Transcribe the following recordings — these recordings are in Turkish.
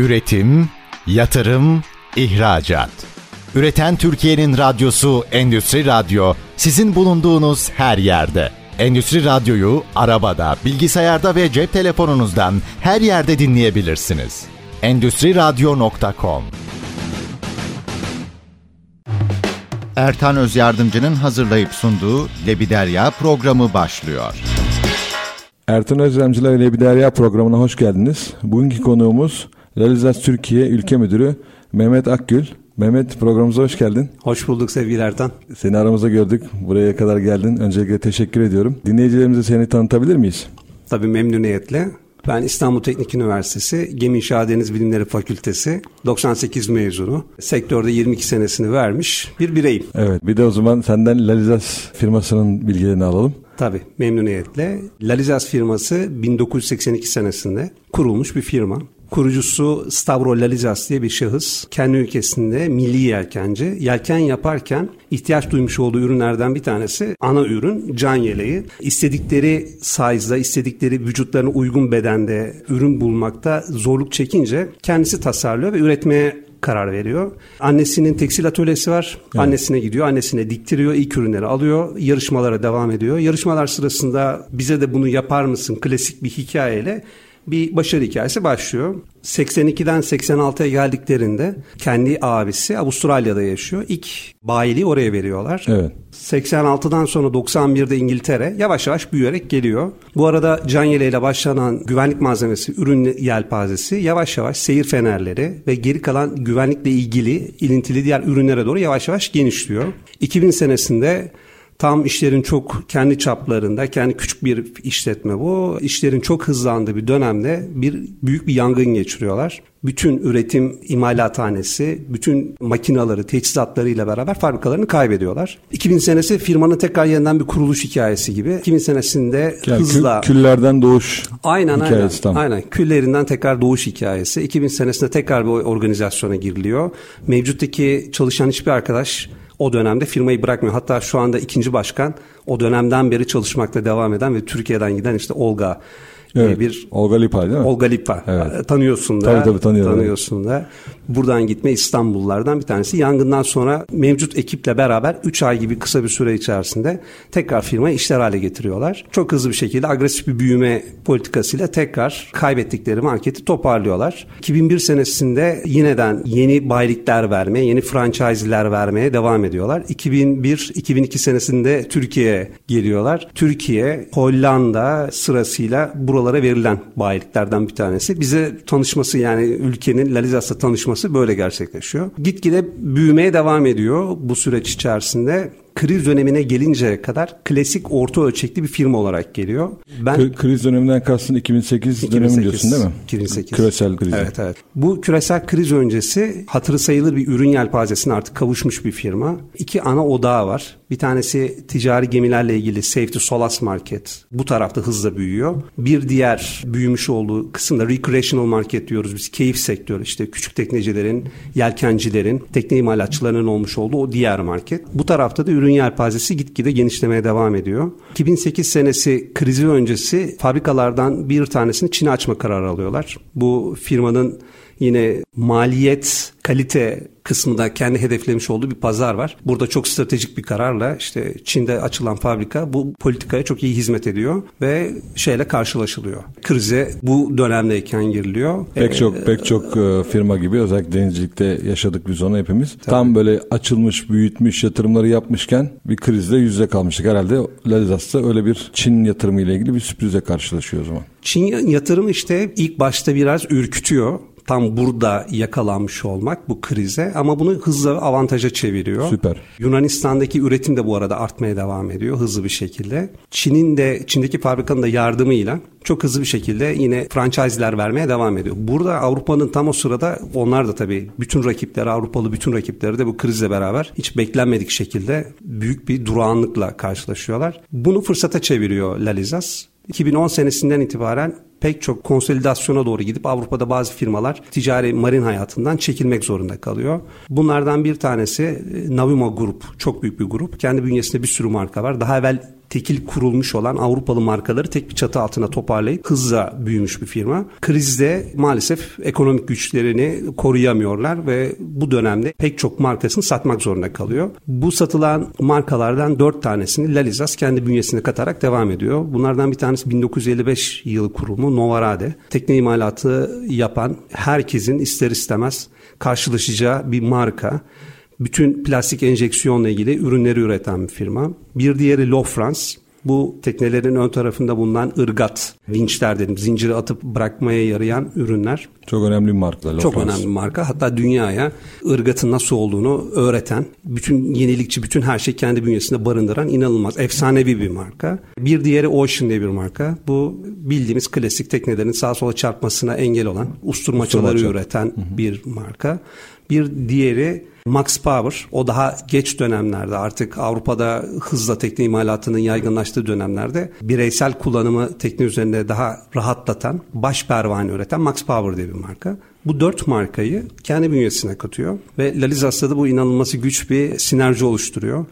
Üretim, yatırım, ihracat. Üreten Türkiye'nin radyosu Endüstri Radyo sizin bulunduğunuz her yerde. Endüstri Radyo'yu arabada, bilgisayarda ve cep telefonunuzdan her yerde dinleyebilirsiniz. Endüstri Radyo.com Ertan Öz Yardımcı'nın hazırlayıp sunduğu Lebiderya programı başlıyor. Ertan Özlemciler ile bir derya programına hoş geldiniz. Bugünkü konuğumuz Realizas Türkiye Ülke Müdürü Mehmet Akgül. Mehmet programımıza hoş geldin. Hoş bulduk sevgili Ertan. Seni aramızda gördük. Buraya kadar geldin. Öncelikle teşekkür ediyorum. Dinleyicilerimize seni tanıtabilir miyiz? Tabii memnuniyetle. Ben İstanbul Teknik Üniversitesi Gemi İnşaat Deniz Bilimleri Fakültesi 98 mezunu. Sektörde 22 senesini vermiş bir bireyim. Evet bir de o zaman senden Lalizas firmasının bilgilerini alalım. Tabii memnuniyetle. Lalizas firması 1982 senesinde kurulmuş bir firma. Kurucusu Stavro Lalizas diye bir şahıs. Kendi ülkesinde milli yelkenci. Yelken yaparken ihtiyaç duymuş olduğu ürünlerden bir tanesi ana ürün can yeleği. İstedikleri size'da, istedikleri vücutlarına uygun bedende ürün bulmakta zorluk çekince kendisi tasarlıyor ve üretmeye karar veriyor. Annesinin tekstil atölyesi var. Evet. Annesine gidiyor. Annesine diktiriyor. ilk ürünleri alıyor. Yarışmalara devam ediyor. Yarışmalar sırasında bize de bunu yapar mısın? Klasik bir hikayeyle bir başarı hikayesi başlıyor. 82'den 86'ya geldiklerinde kendi abisi Avustralya'da yaşıyor. İlk bayiliği oraya veriyorlar. Evet. 86'dan sonra 91'de İngiltere yavaş yavaş büyüyerek geliyor. Bu arada can yeleğiyle başlanan güvenlik malzemesi, ürün yelpazesi yavaş yavaş seyir fenerleri ve geri kalan güvenlikle ilgili ilintili diğer ürünlere doğru yavaş yavaş genişliyor. 2000 senesinde Tam işlerin çok kendi çaplarında, kendi küçük bir işletme bu. İşlerin çok hızlandığı bir dönemde bir büyük bir yangın geçiriyorlar. Bütün üretim imalathanesi, bütün makinaları, teçhizatlarıyla beraber fabrikalarını kaybediyorlar. 2000 senesi firmanın tekrar yeniden bir kuruluş hikayesi gibi. 2000 senesinde yani hızla... Kül, küllerden doğuş aynen, hikayesi aynen, tam. Aynen, küllerinden tekrar doğuş hikayesi. 2000 senesinde tekrar bir organizasyona giriliyor. Mevcuttaki çalışan hiçbir arkadaş o dönemde firmayı bırakmıyor. Hatta şu anda ikinci başkan o dönemden beri çalışmakta devam eden ve Türkiye'den giden işte Olga Evet. Bir Olga Lipa değil mi? Olga Lipa. Evet. Tanıyorsun da. Tabii tabii tanıyorum. Tanıyorsun da. Buradan gitme İstanbullardan bir tanesi. Yangından sonra mevcut ekiple beraber 3 ay gibi kısa bir süre içerisinde tekrar firmayı işler hale getiriyorlar. Çok hızlı bir şekilde agresif bir büyüme politikasıyla tekrar kaybettikleri marketi toparlıyorlar. 2001 senesinde yineden yeni bayilikler vermeye, yeni franchise'ler vermeye devam ediyorlar. 2001-2002 senesinde Türkiye'ye geliyorlar. Türkiye, Hollanda sırasıyla buralara verilen bayiliklerden bir tanesi. Bize tanışması yani ülkenin Lalizas'la tanışması böyle gerçekleşiyor. Gitgide büyümeye devam ediyor bu süreç içerisinde kriz dönemine gelinceye kadar klasik orta ölçekli bir firma olarak geliyor. Ben kriz döneminden kastın 2008, 2008 dönemi diyorsun değil mi? 2008. Küresel kriz. Evet evet. Bu küresel kriz öncesi hatırı sayılır bir ürün yelpazesine artık kavuşmuş bir firma. İki ana odağı var. Bir tanesi ticari gemilerle ilgili Safety Solas Market. Bu tarafta hızla büyüyor. Bir diğer büyümüş olduğu kısımda Recreational Market diyoruz biz. Keyif sektörü işte küçük teknecilerin, yelkencilerin, tekne imalatçılarının olmuş olduğu o diğer market. Bu tarafta da ürün yelpazesi gitgide genişlemeye devam ediyor. 2008 senesi krizi öncesi fabrikalardan bir tanesini Çin'e açma kararı alıyorlar. Bu firmanın yine maliyet, kalite kısmında kendi hedeflemiş olduğu bir pazar var. Burada çok stratejik bir kararla işte Çin'de açılan fabrika bu politikaya çok iyi hizmet ediyor ve şeyle karşılaşılıyor. Krize bu dönemdeyken giriliyor. Pek ee, çok pek çok e, firma gibi özellikle denizcilikte yaşadık biz onu hepimiz. Tabii. Tam böyle açılmış, büyütmüş, yatırımları yapmışken bir krizle yüzde kalmıştık. Herhalde Lazas'ta öyle bir Çin yatırımı ile ilgili bir sürprize karşılaşıyor o zaman. Çin yatırımı işte ilk başta biraz ürkütüyor tam burada yakalanmış olmak bu krize ama bunu hızla avantaja çeviriyor. Süper. Yunanistan'daki üretim de bu arada artmaya devam ediyor hızlı bir şekilde. Çin'in de Çin'deki fabrikanın da yardımıyla çok hızlı bir şekilde yine franchise'ler vermeye devam ediyor. Burada Avrupa'nın tam o sırada onlar da tabii bütün rakipleri Avrupalı bütün rakipleri de bu krizle beraber hiç beklenmedik şekilde büyük bir durağanlıkla karşılaşıyorlar. Bunu fırsata çeviriyor Lalizas. 2010 senesinden itibaren pek çok konsolidasyona doğru gidip Avrupa'da bazı firmalar ticari marin hayatından çekilmek zorunda kalıyor. Bunlardan bir tanesi e, Navimo Grup. Çok büyük bir grup. Kendi bünyesinde bir sürü marka var. Daha evvel tekil kurulmuş olan Avrupalı markaları tek bir çatı altına toparlayıp hızla büyümüş bir firma. Krizde maalesef ekonomik güçlerini koruyamıyorlar ve bu dönemde pek çok markasını satmak zorunda kalıyor. Bu satılan markalardan dört tanesini Lalizas kendi bünyesine katarak devam ediyor. Bunlardan bir tanesi 1955 yılı kurumu Novarade. Tekne imalatı yapan herkesin ister istemez karşılaşacağı bir marka bütün plastik enjeksiyonla ilgili ürünleri üreten bir firma. Bir diğeri Lo France. Bu teknelerin ön tarafında bulunan ırgat, vinçler dedim, zinciri atıp bırakmaya yarayan ürünler. Çok önemli bir marka. Çok önemli bir marka. Hatta dünyaya ırgatın nasıl olduğunu öğreten, bütün yenilikçi, bütün her şey kendi bünyesinde barındıran inanılmaz, efsanevi bir marka. Bir diğeri Ocean diye bir marka. Bu bildiğimiz klasik teknelerin sağa sola çarpmasına engel olan, usturmaçaları Usturmaça. üreten Hı-hı. bir marka. Bir diğeri Max Power o daha geç dönemlerde artık Avrupa'da hızla tekne imalatının yaygınlaştığı dönemlerde bireysel kullanımı tekne üzerinde daha rahatlatan baş pervane üreten Max Power diye bir marka. Bu dört markayı kendi bünyesine katıyor ve Lalizas'ta da bu inanılması güç bir sinerji oluşturuyor.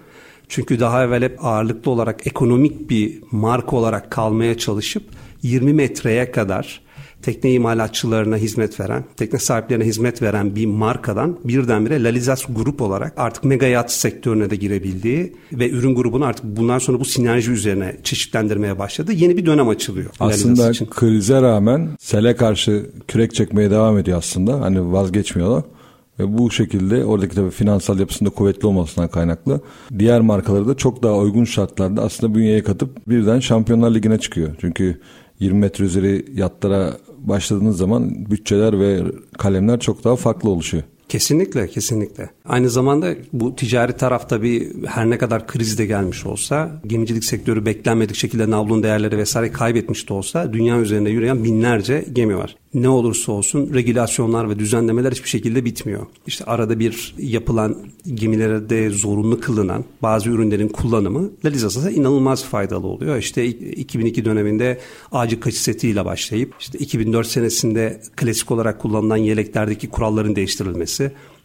Çünkü daha evvel hep ağırlıklı olarak ekonomik bir marka olarak kalmaya çalışıp 20 metreye kadar tekne imalatçılarına hizmet veren, tekne sahiplerine hizmet veren bir markadan birdenbire Lalizas grup olarak artık mega yat sektörüne de girebildiği ve ürün grubunu artık bundan sonra bu sinerji üzerine çeşitlendirmeye başladı. Yeni bir dönem açılıyor. Aslında için. krize rağmen sele karşı kürek çekmeye devam ediyor aslında. Hani vazgeçmiyorlar. Ve bu şekilde oradaki tabii finansal yapısında kuvvetli olmasından kaynaklı diğer markaları da çok daha uygun şartlarda aslında bünyeye katıp birden Şampiyonlar Ligi'ne çıkıyor. Çünkü 20 metre üzeri yatlara başladığınız zaman bütçeler ve kalemler çok daha farklı oluşuyor. Kesinlikle, kesinlikle. Aynı zamanda bu ticari tarafta bir her ne kadar kriz de gelmiş olsa, gemicilik sektörü beklenmedik şekilde navlun değerleri vesaire kaybetmiş de olsa dünya üzerinde yürüyen binlerce gemi var ne olursa olsun regülasyonlar ve düzenlemeler hiçbir şekilde bitmiyor. İşte arada bir yapılan gemilerde zorunlu kılınan bazı ürünlerin kullanımı Lalizas'a inanılmaz faydalı oluyor. İşte 2002 döneminde ağacı kaçı setiyle başlayıp işte 2004 senesinde klasik olarak kullanılan yeleklerdeki kuralların değiştirilmesi,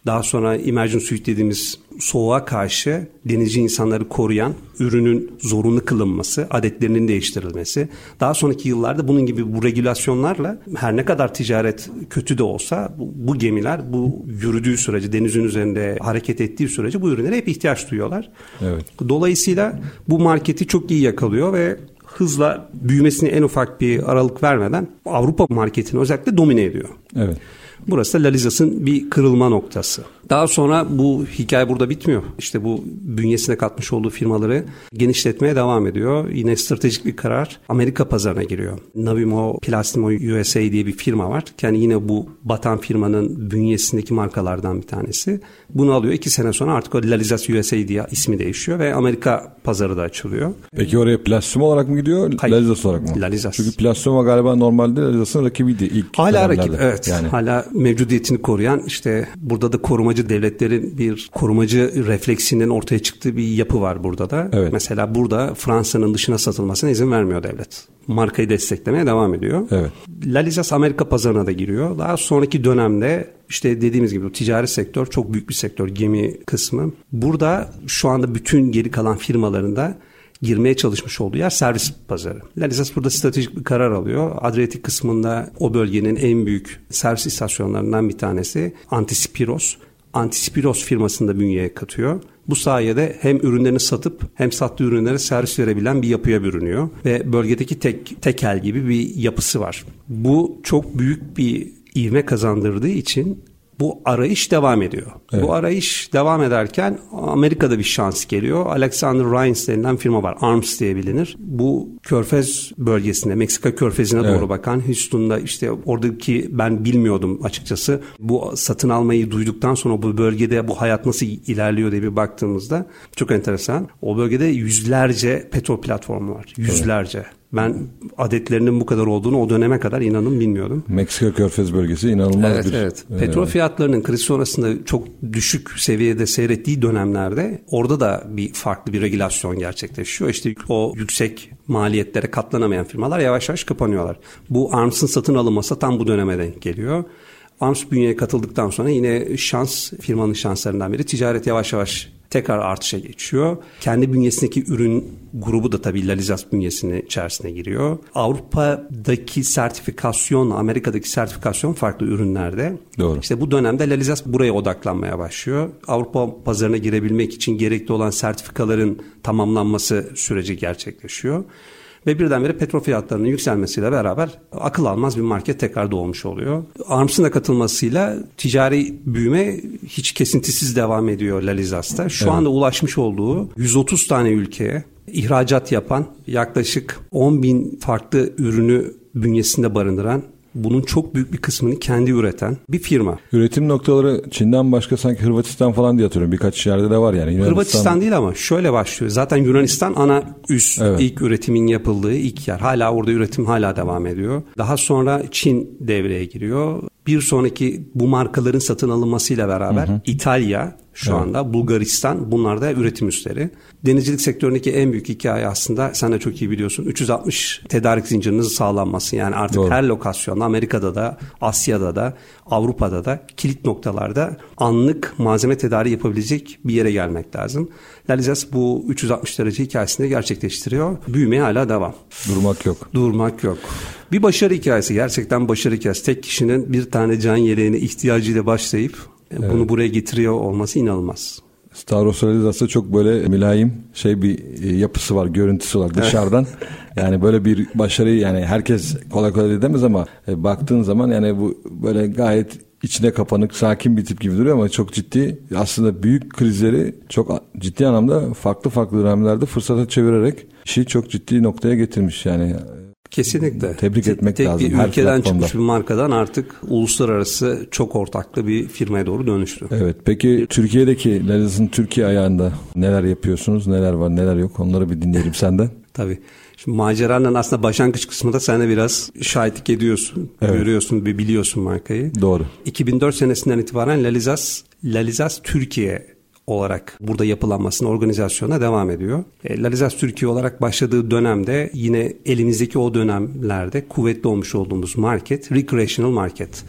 daha sonra immersion suite dediğimiz soğuğa karşı denizci insanları koruyan ürünün zorunlu kılınması, adetlerinin değiştirilmesi. Daha sonraki yıllarda bunun gibi bu regülasyonlarla her ne kadar ticaret kötü de olsa bu, gemiler bu yürüdüğü sürece, denizin üzerinde hareket ettiği sürece bu ürünlere hep ihtiyaç duyuyorlar. Evet. Dolayısıyla bu marketi çok iyi yakalıyor ve hızla büyümesine en ufak bir aralık vermeden Avrupa marketini özellikle domine ediyor. Evet. Burası da Lalizas'ın bir kırılma noktası. Daha sonra bu hikaye burada bitmiyor. İşte bu bünyesine katmış olduğu firmaları genişletmeye devam ediyor. Yine stratejik bir karar Amerika pazarına giriyor. Navimo Plastimo USA diye bir firma var. Yani yine bu batan firmanın bünyesindeki markalardan bir tanesi. Bunu alıyor. iki sene sonra artık o Lalizas USA diye ismi değişiyor ve Amerika pazarı da açılıyor. Peki oraya Plastimo olarak mı gidiyor? Hayır. Lalizas olarak mı? Lalizas. Çünkü Plastimo galiba normalde Lalizas'ın rakibiydi ilk Hala rakip evet. Yani. Hala mevcudiyetini koruyan işte burada da korumacı devletlerin bir korumacı refleksinin ortaya çıktığı bir yapı var burada da. Evet. Mesela burada Fransa'nın dışına satılmasına izin vermiyor devlet. Markayı desteklemeye devam ediyor. Evet. Lalizas Amerika pazarına da giriyor. Daha sonraki dönemde işte dediğimiz gibi ticari sektör çok büyük bir sektör gemi kısmı. Burada şu anda bütün geri kalan firmalarında girmeye çalışmış olduğu yer servis pazarı. Lalizas burada stratejik bir karar alıyor. Adriyatik kısmında o bölgenin en büyük servis istasyonlarından bir tanesi Antispiros. Antispiros firmasını da bünyeye katıyor. Bu sayede hem ürünlerini satıp hem sattığı ürünlere servis verebilen bir yapıya bürünüyor. Ve bölgedeki tek tekel gibi bir yapısı var. Bu çok büyük bir ivme kazandırdığı için bu arayış devam ediyor. Evet. Bu arayış devam ederken Amerika'da bir şans geliyor. Alexander Rines denilen firma var. ARMS diye bilinir. Bu Körfez bölgesinde, Meksika Körfezi'ne evet. doğru bakan Houston'da işte oradaki ben bilmiyordum açıkçası. Bu satın almayı duyduktan sonra bu bölgede bu hayat nasıl ilerliyor diye bir baktığımızda çok enteresan. O bölgede yüzlerce petrol platformu var. Yüzlerce. Evet. Ben adetlerinin bu kadar olduğunu o döneme kadar inanın bilmiyordum. Meksika Körfez bölgesi inanılmaz evet, bir... Evet, evet. Petrol fiyatlarının kriz sonrasında çok düşük seviyede seyrettiği dönemlerde orada da bir farklı bir regülasyon gerçekleşiyor. İşte o yüksek maliyetlere katlanamayan firmalar yavaş yavaş kapanıyorlar. Bu ARMS'ın satın alınması tam bu döneme denk geliyor. ARMS bünyeye katıldıktan sonra yine şans firmanın şanslarından biri ticaret yavaş yavaş tekrar artışa geçiyor. Kendi bünyesindeki ürün grubu da tabii Lalizas bünyesinin içerisine giriyor. Avrupa'daki sertifikasyon, Amerika'daki sertifikasyon farklı ürünlerde. Doğru. İşte bu dönemde Lalizas buraya odaklanmaya başlıyor. Avrupa pazarına girebilmek için gerekli olan sertifikaların tamamlanması süreci gerçekleşiyor. Ve birdenbire petrol fiyatlarının yükselmesiyle beraber akıl almaz bir market tekrar doğmuş oluyor. Arms'ın da katılmasıyla ticari büyüme hiç kesintisiz devam ediyor Lalizas'ta. Şu evet. anda ulaşmış olduğu 130 tane ülkeye ihracat yapan yaklaşık 10 bin farklı ürünü bünyesinde barındıran bunun çok büyük bir kısmını kendi üreten bir firma. Üretim noktaları Çin'den başka sanki Hırvatistan falan diye hatırlıyorum. Birkaç yerde de var yani. Yunanistan... Hırvatistan değil ama şöyle başlıyor. Zaten Yunanistan ana üst evet. ilk üretimin yapıldığı ilk yer. Hala orada üretim hala devam ediyor. Daha sonra Çin devreye giriyor. Bir sonraki bu markaların satın alınmasıyla beraber hı hı. İtalya şu evet. anda Bulgaristan bunlar da üretim üsleri. Denizcilik sektöründeki en büyük hikaye aslında sen de çok iyi biliyorsun 360 tedarik zincirinin sağlanması. Yani artık Doğru. her lokasyonda Amerika'da da Asya'da da Avrupa'da da kilit noktalarda anlık malzeme tedariği yapabilecek bir yere gelmek lazım. Lalizas bu 360 derece hikayesini gerçekleştiriyor. Büyümeye hala devam. Durmak yok. Durmak yok. Bir başarı hikayesi gerçekten başarı hikayesi. Tek kişinin bir tane can yeleğine ihtiyacıyla başlayıp evet. bunu buraya getiriyor olması inanılmaz. Stavros aslında çok böyle mülayim şey bir e, yapısı var, görüntüsü var dışarıdan. yani böyle bir başarıyı yani herkes kolay kolay demez ama e, baktığın zaman yani bu böyle gayet içine kapanık, sakin bir tip gibi duruyor ama çok ciddi aslında büyük krizleri çok ciddi anlamda farklı farklı dönemlerde fırsata çevirerek işi çok ciddi noktaya getirmiş yani. Kesinlikle. Tebrik etmek Tek lazım. bir her ülkeden çıkmış bir markadan artık uluslararası çok ortaklı bir firmaya doğru dönüştü. Evet. Peki Türkiye'deki Laliz'in Türkiye ayağında neler yapıyorsunuz? Neler var, neler yok? Onları bir dinleyelim senden. Tabii. Şimdi maceranın aslında başlangıç kısmında sen de biraz şahitlik ediyorsun. Evet. Görüyorsun ve biliyorsun markayı. Doğru. 2004 senesinden itibaren Lalizas, Lalizas Türkiye olarak burada yapılanmasına, organizasyona devam ediyor. E, Lalizas Türkiye olarak başladığı dönemde yine elimizdeki o dönemlerde kuvvetli olmuş olduğumuz market, recreational market.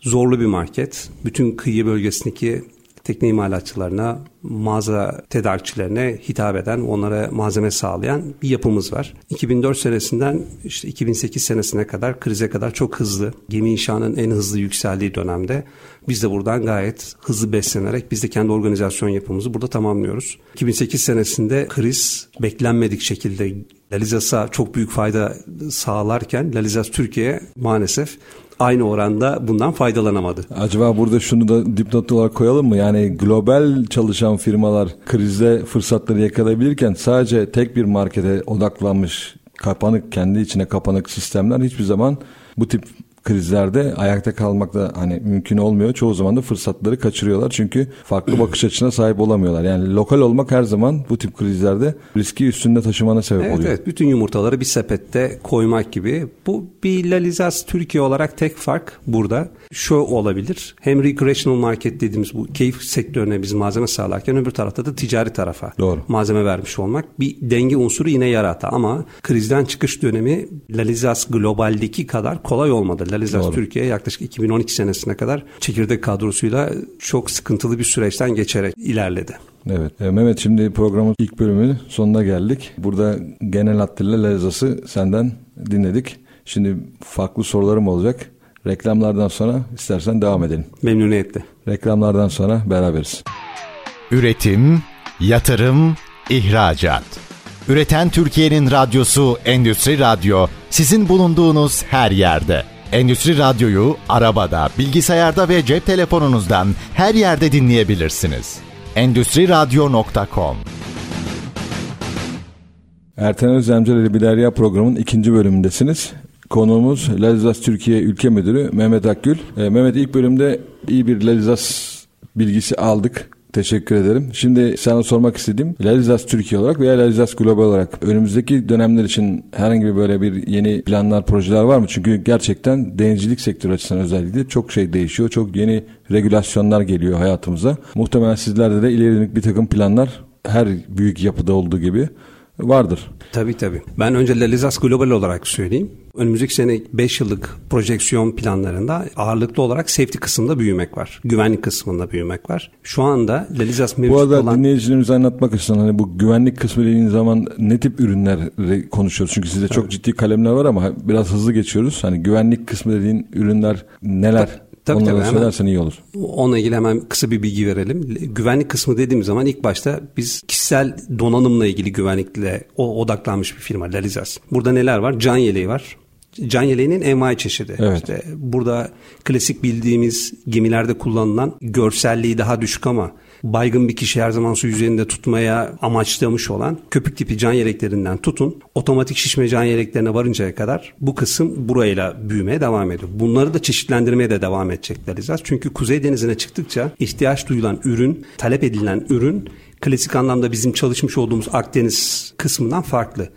Zorlu bir market. Bütün kıyı bölgesindeki tekne imalatçılarına, mağaza tedarikçilerine hitap eden, onlara malzeme sağlayan bir yapımız var. 2004 senesinden işte 2008 senesine kadar krize kadar çok hızlı, gemi inşanın en hızlı yükseldiği dönemde biz de buradan gayet hızlı beslenerek biz de kendi organizasyon yapımızı burada tamamlıyoruz. 2008 senesinde kriz beklenmedik şekilde Lalizas'a çok büyük fayda sağlarken Lalizas Türkiye maalesef aynı oranda bundan faydalanamadı. Acaba burada şunu da dipnot olarak koyalım mı? Yani global çalışan firmalar krizde fırsatları yakalayabilirken sadece tek bir markete odaklanmış kapanık kendi içine kapanık sistemler hiçbir zaman bu tip krizlerde ayakta kalmak da hani mümkün olmuyor. Çoğu zaman da fırsatları kaçırıyorlar. Çünkü farklı bakış açısına sahip olamıyorlar. Yani lokal olmak her zaman bu tip krizlerde riski üstünde taşımana sebep evet, oluyor. Evet, bütün yumurtaları bir sepette koymak gibi. Bu bir Lalizas Türkiye olarak tek fark burada. Şu olabilir. Hem recreational market dediğimiz bu keyif sektörüne biz malzeme sağlarken öbür tarafta da ticari tarafa Doğru. malzeme vermiş olmak bir denge unsuru yine yarattı ama krizden çıkış dönemi Lalizas globaldeki kadar kolay olmadı. Lalizas Doğru. Türkiye yaklaşık 2012 senesine kadar çekirdek kadrosuyla çok sıkıntılı bir süreçten geçerek ilerledi. Evet. E, Mehmet şimdi programın ilk bölümünün sonuna geldik. Burada genel hatlarıyla Lalizas'ı senden dinledik. Şimdi farklı sorularım olacak. Reklamlardan sonra istersen devam edelim. Memnuniyetle. Reklamlardan sonra beraberiz. Üretim, yatırım, ihracat. Üreten Türkiye'nin radyosu Endüstri Radyo sizin bulunduğunuz her yerde. Endüstri Radyo'yu arabada, bilgisayarda ve cep telefonunuzdan her yerde dinleyebilirsiniz. Endüstri Radyo.com Erten Özlemcel ile Biderya programının ikinci bölümündesiniz. Konuğumuz Lalizas Türkiye Ülke Müdürü Mehmet Akgül. E, Mehmet ilk bölümde iyi bir Lalizas bilgisi aldık. Teşekkür ederim. Şimdi sana sormak istediğim Lalizas Türkiye olarak veya Lalizas Global olarak önümüzdeki dönemler için herhangi bir böyle bir yeni planlar, projeler var mı? Çünkü gerçekten denizcilik sektörü açısından özellikle çok şey değişiyor. Çok yeni regülasyonlar geliyor hayatımıza. Muhtemelen sizlerde de ileri bir takım planlar her büyük yapıda olduğu gibi vardır. Tabii tabii. Ben önce Lalizas Global olarak söyleyeyim. Önümüzdeki sene 5 yıllık projeksiyon planlarında ağırlıklı olarak safety kısmında büyümek var. Güvenlik kısmında büyümek var. Şu anda Lelizas mevcut Bu arada olan... dinleyicilerimize anlatmak açısından hani bu güvenlik kısmı dediğin zaman ne tip ürünleri konuşuyoruz? Çünkü sizde çok ciddi kalemler var ama biraz hızlı geçiyoruz. Hani güvenlik kısmı dediğin ürünler neler? Tabii, Onları tabii, söylersen iyi olur. Onunla ilgili hemen kısa bir bilgi verelim. Güvenlik kısmı dediğim zaman ilk başta biz kişisel donanımla ilgili güvenlikle odaklanmış bir firma Lalizas. Burada neler var? Can yeleği var. Can yeleğinin envai çeşidi. Evet. İşte burada klasik bildiğimiz gemilerde kullanılan görselliği daha düşük ama baygın bir kişi her zaman su yüzeyinde tutmaya amaçlamış olan köpük tipi can yeleklerinden tutun otomatik şişme can yeleklerine varıncaya kadar bu kısım burayla büyümeye devam ediyor. Bunları da çeşitlendirmeye de devam edecekler İzaz. Çünkü Kuzey Denizi'ne çıktıkça ihtiyaç duyulan ürün, talep edilen ürün klasik anlamda bizim çalışmış olduğumuz Akdeniz kısmından farklı.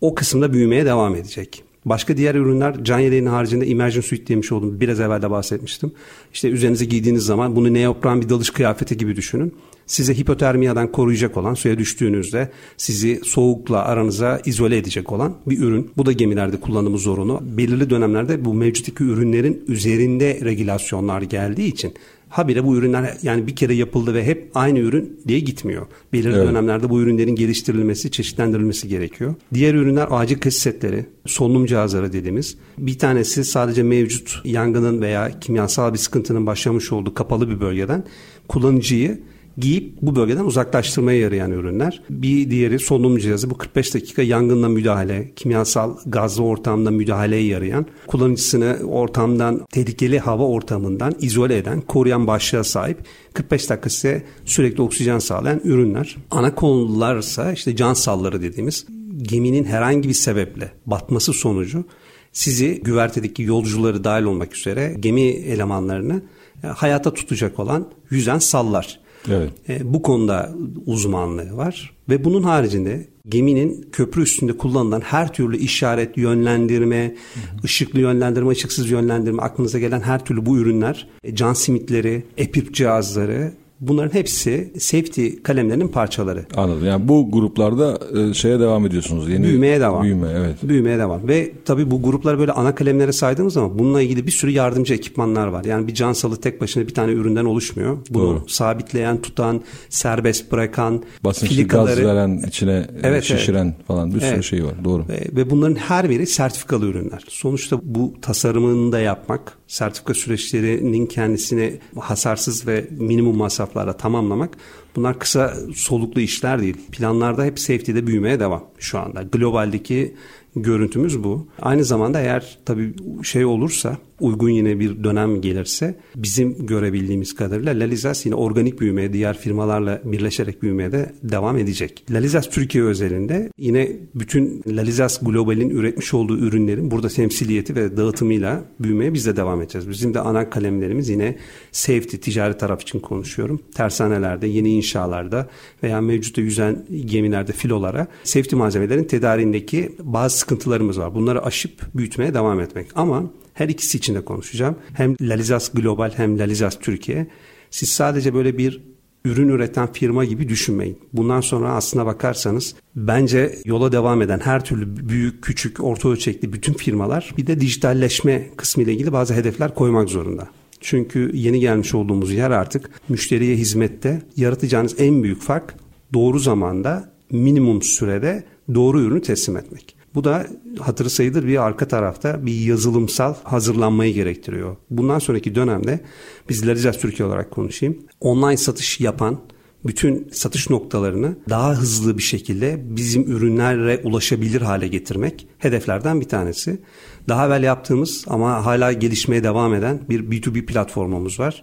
O kısımda büyümeye devam edecek. Başka diğer ürünler can yeleğinin haricinde immersion suite demiş oldum. Biraz evvel de bahsetmiştim. İşte üzerinize giydiğiniz zaman bunu neopren bir dalış kıyafeti gibi düşünün. Size hipotermiyadan koruyacak olan, suya düştüğünüzde sizi soğukla aranıza izole edecek olan bir ürün. Bu da gemilerde kullanımı zorunlu. Belirli dönemlerde bu mevcuttaki ürünlerin üzerinde regülasyonlar geldiği için habire bu ürünler yani bir kere yapıldı ve hep aynı ürün diye gitmiyor. Belirli evet. dönemlerde bu ürünlerin geliştirilmesi, çeşitlendirilmesi gerekiyor. Diğer ürünler acil kız setleri, solunum cihazları dediğimiz. Bir tanesi sadece mevcut yangının veya kimyasal bir sıkıntının başlamış olduğu kapalı bir bölgeden kullanıcıyı giyip bu bölgeden uzaklaştırmaya yarayan ürünler. Bir diğeri solunum cihazı. Bu 45 dakika yangınla müdahale, kimyasal gazlı ortamda müdahaleye yarayan, kullanıcısını ortamdan, tehlikeli hava ortamından izole eden, koruyan başlığa sahip 45 dakika size sürekli oksijen sağlayan ürünler. Ana konularsa işte can salları dediğimiz geminin herhangi bir sebeple batması sonucu sizi güvertedeki yolcuları dahil olmak üzere gemi elemanlarını e, hayata tutacak olan yüzen sallar. Evet. E, bu konuda uzmanlığı var ve bunun haricinde geminin köprü üstünde kullanılan her türlü işaret, yönlendirme, hı hı. ışıklı yönlendirme, ışıksız yönlendirme aklınıza gelen her türlü bu ürünler, e, can simitleri, epip cihazları Bunların hepsi safety kalemlerinin parçaları. Anladım. Yani bu gruplarda e, şeye devam ediyorsunuz. Yeni büyümeye devam. Büyüme, evet. Büyümeye devam. Ve tabii bu grupları böyle ana kalemlere saydığımız zaman bununla ilgili bir sürü yardımcı ekipmanlar var. Yani bir can salı tek başına bir tane üründen oluşmuyor. Bunu Doğru. sabitleyen, tutan, serbest bırakan, Basınçlı filikaları, gaz veren, içine evet, şişiren evet. falan bir sürü evet. şey var. Doğru. Ve, ve bunların her biri sertifikalı ürünler. Sonuçta bu tasarımını da yapmak, sertifika süreçlerinin kendisini hasarsız ve minimum masraflarla tamamlamak bunlar kısa soluklu işler değil. Planlarda hep safety'de büyümeye devam şu anda. Globaldeki görüntümüz bu. Aynı zamanda eğer tabii şey olursa uygun yine bir dönem gelirse bizim görebildiğimiz kadarıyla Lalizas yine organik büyümeye diğer firmalarla birleşerek büyümeye de devam edecek. Lalizas Türkiye özelinde yine bütün Lalizas Global'in üretmiş olduğu ürünlerin burada temsiliyeti ve dağıtımıyla büyümeye biz de devam edeceğiz. Bizim de ana kalemlerimiz yine safety, ticari taraf için konuşuyorum. Tersanelerde, yeni inşalarda veya mevcutta yüzen gemilerde filolara safety malzemelerin tedariğindeki bazı sıkıntılarımız var. Bunları aşıp büyütmeye devam etmek. Ama her ikisi için de konuşacağım. Hem Lalizas Global hem Lalizas Türkiye. Siz sadece böyle bir ürün üreten firma gibi düşünmeyin. Bundan sonra aslına bakarsanız bence yola devam eden her türlü büyük, küçük, orta ölçekli bütün firmalar bir de dijitalleşme kısmı ile ilgili bazı hedefler koymak zorunda. Çünkü yeni gelmiş olduğumuz yer artık müşteriye hizmette yaratacağınız en büyük fark doğru zamanda minimum sürede doğru ürünü teslim etmek. Bu da hatırı sayılır bir arka tarafta bir yazılımsal hazırlanmayı gerektiriyor. Bundan sonraki dönemde biz Larizas Türkiye olarak konuşayım. Online satış yapan bütün satış noktalarını daha hızlı bir şekilde bizim ürünlerle ulaşabilir hale getirmek hedeflerden bir tanesi. Daha evvel yaptığımız ama hala gelişmeye devam eden bir B2B platformumuz var.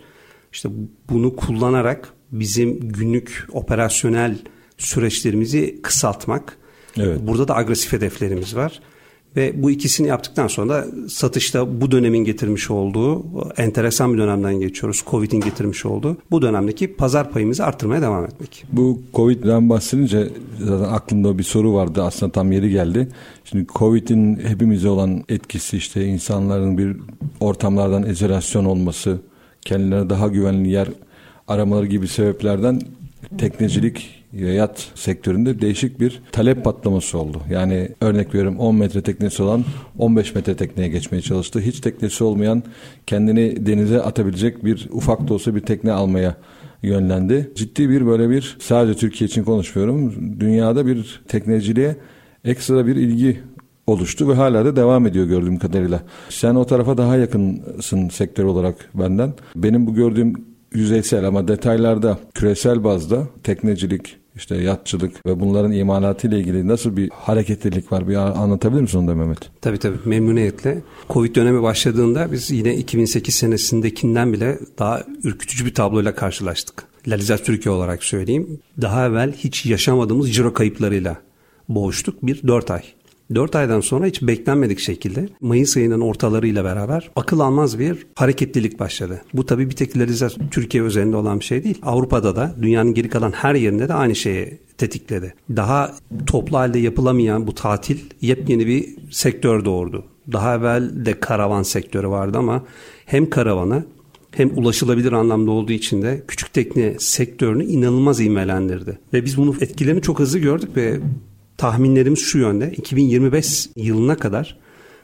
İşte bunu kullanarak bizim günlük operasyonel süreçlerimizi kısaltmak, Evet. Burada da agresif hedeflerimiz var. Ve bu ikisini yaptıktan sonra da satışta bu dönemin getirmiş olduğu enteresan bir dönemden geçiyoruz. Covid'in getirmiş olduğu bu dönemdeki pazar payımızı arttırmaya devam etmek. Bu Covid'den bahsedince zaten aklımda bir soru vardı aslında tam yeri geldi. Şimdi Covid'in hepimize olan etkisi işte insanların bir ortamlardan izolasyon olması, kendilerine daha güvenli yer aramaları gibi sebeplerden teknecilik yat sektöründe değişik bir talep patlaması oldu. Yani örnek veriyorum 10 metre teknesi olan 15 metre tekneye geçmeye çalıştı. Hiç teknesi olmayan kendini denize atabilecek bir ufak da olsa bir tekne almaya yönlendi. Ciddi bir böyle bir sadece Türkiye için konuşmuyorum. Dünyada bir tekneciliğe ekstra bir ilgi oluştu ve hala da devam ediyor gördüğüm kadarıyla. Sen o tarafa daha yakınsın sektör olarak benden. Benim bu gördüğüm yüzeysel ama detaylarda küresel bazda teknecilik, işte yatçılık ve bunların imalatı ile ilgili nasıl bir hareketlilik var bir anlatabilir misin onu da Mehmet? Tabii tabii memnuniyetle. Covid dönemi başladığında biz yine 2008 senesindekinden bile daha ürkütücü bir tabloyla karşılaştık. Lalizat Türkiye olarak söyleyeyim. Daha evvel hiç yaşamadığımız ciro kayıplarıyla boğuştuk bir 4 ay. 4 aydan sonra hiç beklenmedik şekilde Mayıs ayının ortalarıyla beraber akıl almaz bir hareketlilik başladı. Bu tabii bir tek Türkiye özelinde olan bir şey değil. Avrupa'da da dünyanın geri kalan her yerinde de aynı şeyi tetikledi. Daha toplu halde yapılamayan bu tatil yepyeni bir sektör doğurdu. Daha evvel de karavan sektörü vardı ama hem karavanı hem ulaşılabilir anlamda olduğu için de küçük tekne sektörünü inanılmaz ivmelendirdi. Ve biz bunun etkilerini çok hızlı gördük ve tahminlerimiz şu yönde. 2025 yılına kadar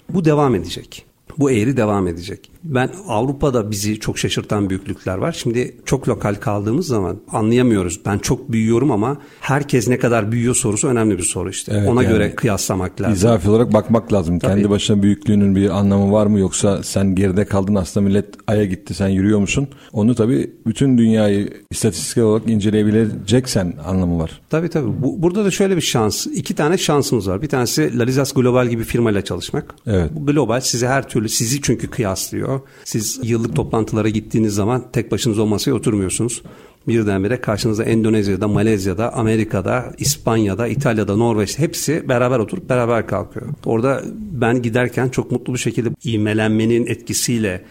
bu devam edecek. Bu eğri devam edecek. Ben Avrupa'da bizi çok şaşırtan büyüklükler var. Şimdi çok lokal kaldığımız zaman anlayamıyoruz. Ben çok büyüyorum ama herkes ne kadar büyüyor sorusu önemli bir soru işte. Evet, Ona yani göre kıyaslamak lazım. İzafi olarak bakmak lazım. Tabii. Kendi başına büyüklüğünün bir anlamı var mı yoksa sen geride kaldın aslında millet aya gitti sen yürüyor musun? Onu tabii bütün dünyayı istatistik olarak inceleyebileceksen anlamı var. Tabii tabii. Bu, burada da şöyle bir şans. iki tane şansımız var. Bir tanesi Larizas Global gibi firmayla çalışmak. Evet. Bu global size her türlü sizi çünkü kıyaslıyor. Siz yıllık toplantılara gittiğiniz zaman tek başınıza o masaya oturmuyorsunuz. Birdenbire karşınıza Endonezya'da, Malezya'da, Amerika'da, İspanya'da, İtalya'da, Norveç'te hepsi beraber oturup beraber kalkıyor. Orada ben giderken çok mutlu bir şekilde ivmelenmenin etkisiyle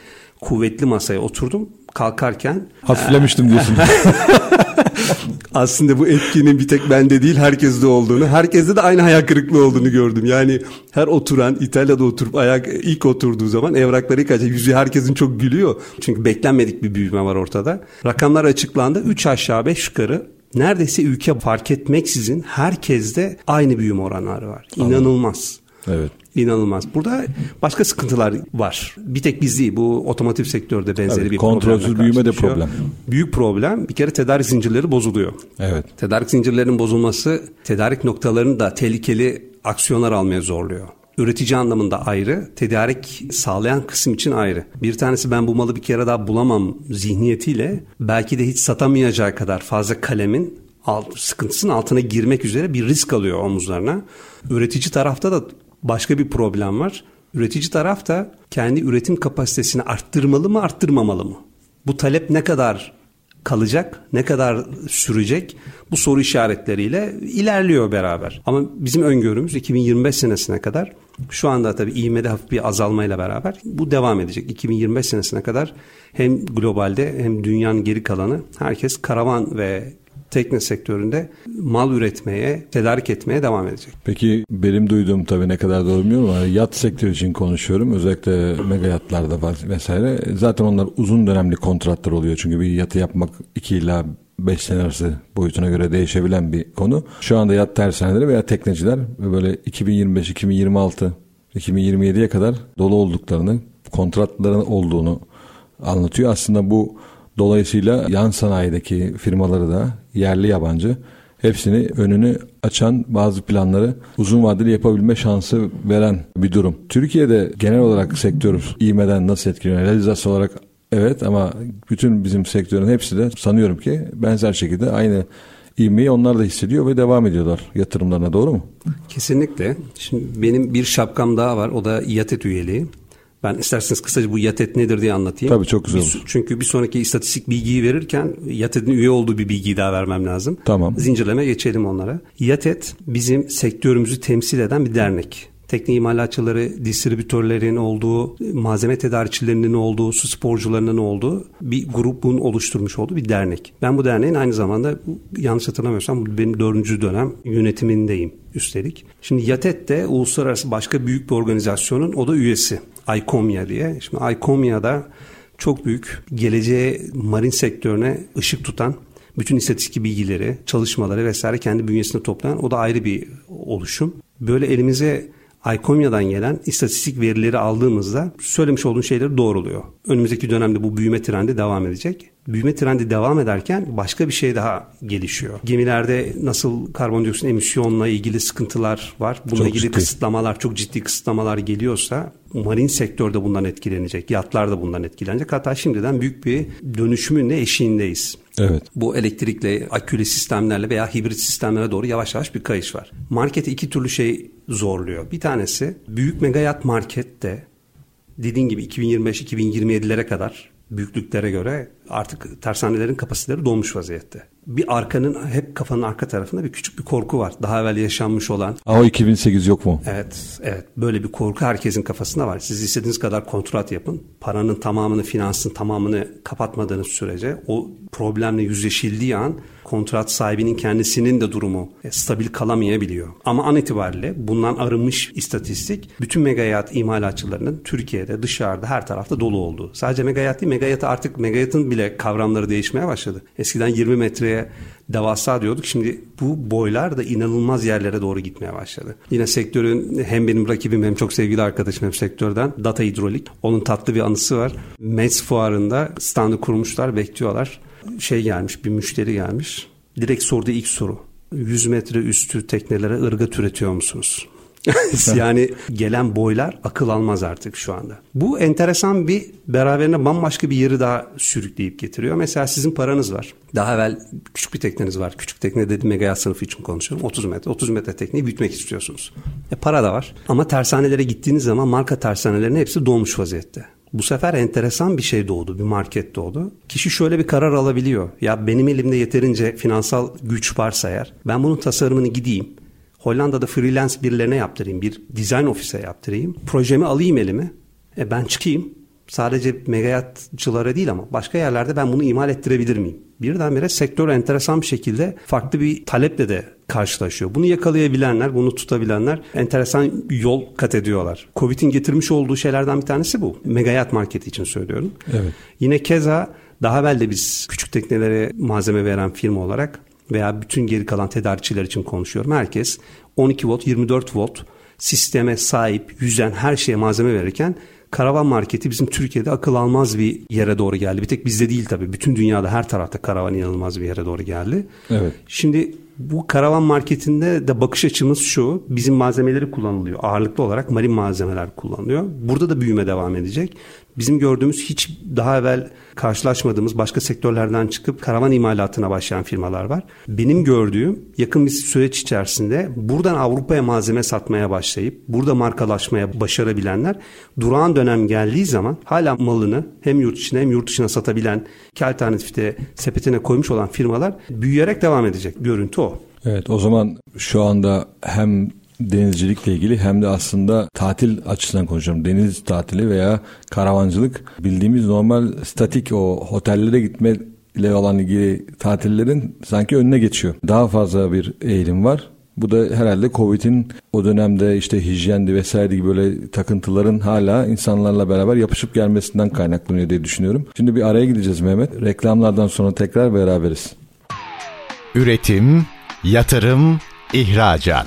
kuvvetli masaya oturdum. Kalkarken hafiflemiştim diyorsun. aslında bu etkinin bir tek bende değil herkeste olduğunu, herkeste de aynı hayal kırıklığı olduğunu gördüm. Yani her oturan İtalya'da oturup ayak ilk oturduğu zaman evrakları kaçacak. Yüzü herkesin çok gülüyor. Çünkü beklenmedik bir büyüme var ortada. Rakamlar açıklandı. 3 aşağı 5 yukarı neredeyse ülke fark etmeksizin herkeste aynı büyüme oranları var. İnanılmaz. Evet. İnanılmaz. Burada başka sıkıntılar var. Bir tek biz değil. Bu otomotiv sektörde benzeri evet, bir kontrolsüz büyüme de problem. Büyük problem. Bir kere tedarik zincirleri bozuluyor. Evet. Tedarik zincirlerinin bozulması tedarik noktalarını da tehlikeli aksiyonlar almaya zorluyor üretici anlamında ayrı, tedarik sağlayan kısım için ayrı. Bir tanesi ben bu malı bir kere daha bulamam zihniyetiyle belki de hiç satamayacağı kadar fazla kalemin alt, sıkıntısının altına girmek üzere bir risk alıyor omuzlarına. Üretici tarafta da başka bir problem var. Üretici taraf da kendi üretim kapasitesini arttırmalı mı arttırmamalı mı? Bu talep ne kadar kalacak, ne kadar sürecek bu soru işaretleriyle ilerliyor beraber. Ama bizim öngörümüz 2025 senesine kadar şu anda tabii ivmede hafif bir azalmayla beraber bu devam edecek. 2025 senesine kadar hem globalde hem dünyanın geri kalanı herkes karavan ve tekne sektöründe mal üretmeye, tedarik etmeye devam edecek. Peki benim duyduğum tabii ne kadar doğru bilmiyorum ama yat sektörü için konuşuyorum. Özellikle mega yatlarda var vesaire. Zaten onlar uzun dönemli kontratlar oluyor. Çünkü bir yatı yapmak 2 ila 5 sene arası boyutuna göre değişebilen bir konu. Şu anda yat tersaneleri veya tekneciler böyle 2025, 2026, 2027'ye kadar dolu olduklarını, kontratların olduğunu anlatıyor. Aslında bu Dolayısıyla yan sanayideki firmaları da yerli yabancı hepsini önünü açan bazı planları uzun vadeli yapabilme şansı veren bir durum. Türkiye'de genel olarak sektör iğmeden nasıl etkileniyor? Realizas olarak evet ama bütün bizim sektörün hepsi de sanıyorum ki benzer şekilde aynı ivmeyi onlar da hissediyor ve devam ediyorlar yatırımlarına doğru mu? Kesinlikle. Şimdi benim bir şapkam daha var o da İATET üyeliği. Ben isterseniz kısaca bu yatet nedir diye anlatayım. Tabii çok güzel olur. Çünkü bir sonraki istatistik bilgiyi verirken yatetin üye olduğu bir bilgiyi daha vermem lazım. Tamam. Zincirleme geçelim onlara. Yatet bizim sektörümüzü temsil eden bir dernek tekne imalatçıları, distribütörlerin olduğu, malzeme tedarikçilerinin olduğu, su sporcularının olduğu bir grubun oluşturmuş olduğu bir dernek. Ben bu derneğin aynı zamanda yanlış hatırlamıyorsam bu benim dördüncü dönem yönetimindeyim üstelik. Şimdi YATET de uluslararası başka büyük bir organizasyonun o da üyesi. ICOMIA diye. Şimdi ICOMIA'da çok büyük geleceğe marin sektörüne ışık tutan bütün istatistik bilgileri, çalışmaları vesaire kendi bünyesinde toplayan o da ayrı bir oluşum. Böyle elimize Icomya'dan gelen istatistik verileri aldığımızda söylemiş olduğun şeyleri doğruluyor. Önümüzdeki dönemde bu büyüme trendi devam edecek. Büyüme trendi devam ederken başka bir şey daha gelişiyor. Gemilerde nasıl karbondioksit emisyonla ilgili sıkıntılar var. Bununla çok ilgili ciddi. kısıtlamalar, çok ciddi kısıtlamalar geliyorsa marin sektör de bundan etkilenecek. Yatlar da bundan etkilenecek. Hatta şimdiden büyük bir dönüşümün de eşiğindeyiz. Evet. Bu elektrikle, akülü sistemlerle veya hibrit sistemlere doğru yavaş yavaş bir kayış var. Markete iki türlü şey zorluyor. Bir tanesi büyük megayat markette dediğin gibi 2025-2027'lere kadar büyüklüklere göre artık tersanelerin kapasiteleri dolmuş vaziyette. Bir arkanın hep kafanın arka tarafında bir küçük bir korku var. Daha evvel yaşanmış olan Ama 2008 yok mu? Evet, evet. Böyle bir korku herkesin kafasında var. Siz istediğiniz kadar kontrat yapın. Paranın tamamını, finansın tamamını kapatmadığınız sürece o problemle yüzleşildiği an kontrat sahibinin kendisinin de durumu e, stabil kalamayabiliyor. Ama an itibariyle bundan arınmış istatistik bütün megayat imalatçılarının Türkiye'de, dışarıda, her tarafta dolu olduğu. Sadece megayat değil, megayat artık megayatın bile kavramları değişmeye başladı. Eskiden 20 metreye devasa diyorduk. Şimdi bu boylar da inanılmaz yerlere doğru gitmeye başladı. Yine sektörün hem benim rakibim hem çok sevgili arkadaşım hem sektörden Data Hidrolik. Onun tatlı bir anısı var. METS fuarında standı kurmuşlar, bekliyorlar. Şey gelmiş, bir müşteri gelmiş. Direkt sorduğu ilk soru. 100 metre üstü teknelere ırgat üretiyor musunuz? yani gelen boylar akıl almaz artık şu anda. Bu enteresan bir beraberine bambaşka bir yeri daha sürükleyip getiriyor. Mesela sizin paranız var. Daha evvel küçük bir tekneniz var. Küçük tekne dediğim megayat sınıfı için konuşuyorum. 30 metre. 30 metre tekneyi büyütmek istiyorsunuz. E para da var. Ama tersanelere gittiğiniz zaman marka tersanelerinin hepsi dolmuş vaziyette. Bu sefer enteresan bir şey doğdu, bir market doğdu. Kişi şöyle bir karar alabiliyor. Ya benim elimde yeterince finansal güç varsa eğer ben bunun tasarımını gideyim. Hollanda'da freelance birilerine yaptırayım, bir design ofise yaptırayım. Projemi alayım elime. E ben çıkayım. Sadece megayatçılara değil ama başka yerlerde ben bunu imal ettirebilir miyim? Birdenbire sektör enteresan bir şekilde farklı bir taleple de karşılaşıyor. Bunu yakalayabilenler, bunu tutabilenler enteresan yol kat ediyorlar. Covid'in getirmiş olduğu şeylerden bir tanesi bu. Megayat marketi için söylüyorum. Evet. Yine keza daha evvel de biz küçük teknelere malzeme veren firma olarak veya bütün geri kalan tedarikçiler için konuşuyorum. Herkes 12 volt, 24 volt sisteme sahip, yüzen her şeye malzeme verirken karavan marketi bizim Türkiye'de akıl almaz bir yere doğru geldi. Bir tek bizde değil tabii. Bütün dünyada her tarafta karavan inanılmaz bir yere doğru geldi. Evet. Şimdi bu karavan marketinde de bakış açımız şu. Bizim malzemeleri kullanılıyor. Ağırlıklı olarak marin malzemeler kullanılıyor. Burada da büyüme devam edecek. Bizim gördüğümüz hiç daha evvel karşılaşmadığımız başka sektörlerden çıkıp karavan imalatına başlayan firmalar var. Benim gördüğüm yakın bir süreç içerisinde buradan Avrupa'ya malzeme satmaya başlayıp burada markalaşmaya başarabilenler durağan dönem geldiği zaman hala malını hem yurt içine hem yurt dışına satabilen iki alternatifte sepetine koymuş olan firmalar büyüyerek devam edecek. Görüntü o. Evet o zaman şu anda hem denizcilikle ilgili hem de aslında tatil açısından konuşuyorum. Deniz tatili veya karavancılık bildiğimiz normal statik o otellere gitme ile olan ilgili tatillerin sanki önüne geçiyor. Daha fazla bir eğilim var. Bu da herhalde Covid'in o dönemde işte hijyendi vesaire gibi böyle takıntıların hala insanlarla beraber yapışıp gelmesinden kaynaklanıyor diye düşünüyorum. Şimdi bir araya gideceğiz Mehmet. Reklamlardan sonra tekrar beraberiz. Üretim, yatırım, ihracat.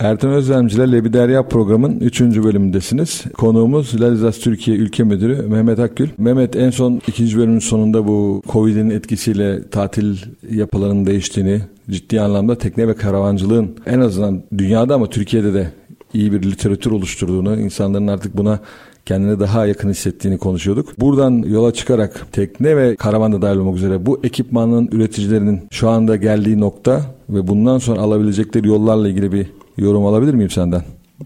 Ertan Özlemciler Lebiderya programın 3. bölümündesiniz. Konuğumuz Lalizas Türkiye Ülke Müdürü Mehmet Akgül. Mehmet en son 2. bölümün sonunda bu Covid'in etkisiyle tatil yapılarının değiştiğini, ciddi anlamda tekne ve karavancılığın en azından dünyada ama Türkiye'de de iyi bir literatür oluşturduğunu, insanların artık buna kendini daha yakın hissettiğini konuşuyorduk. Buradan yola çıkarak tekne ve karavanda dahil olmak üzere bu ekipmanın üreticilerinin şu anda geldiği nokta ve bundan sonra alabilecekleri yollarla ilgili bir yorum alabilir miyim senden?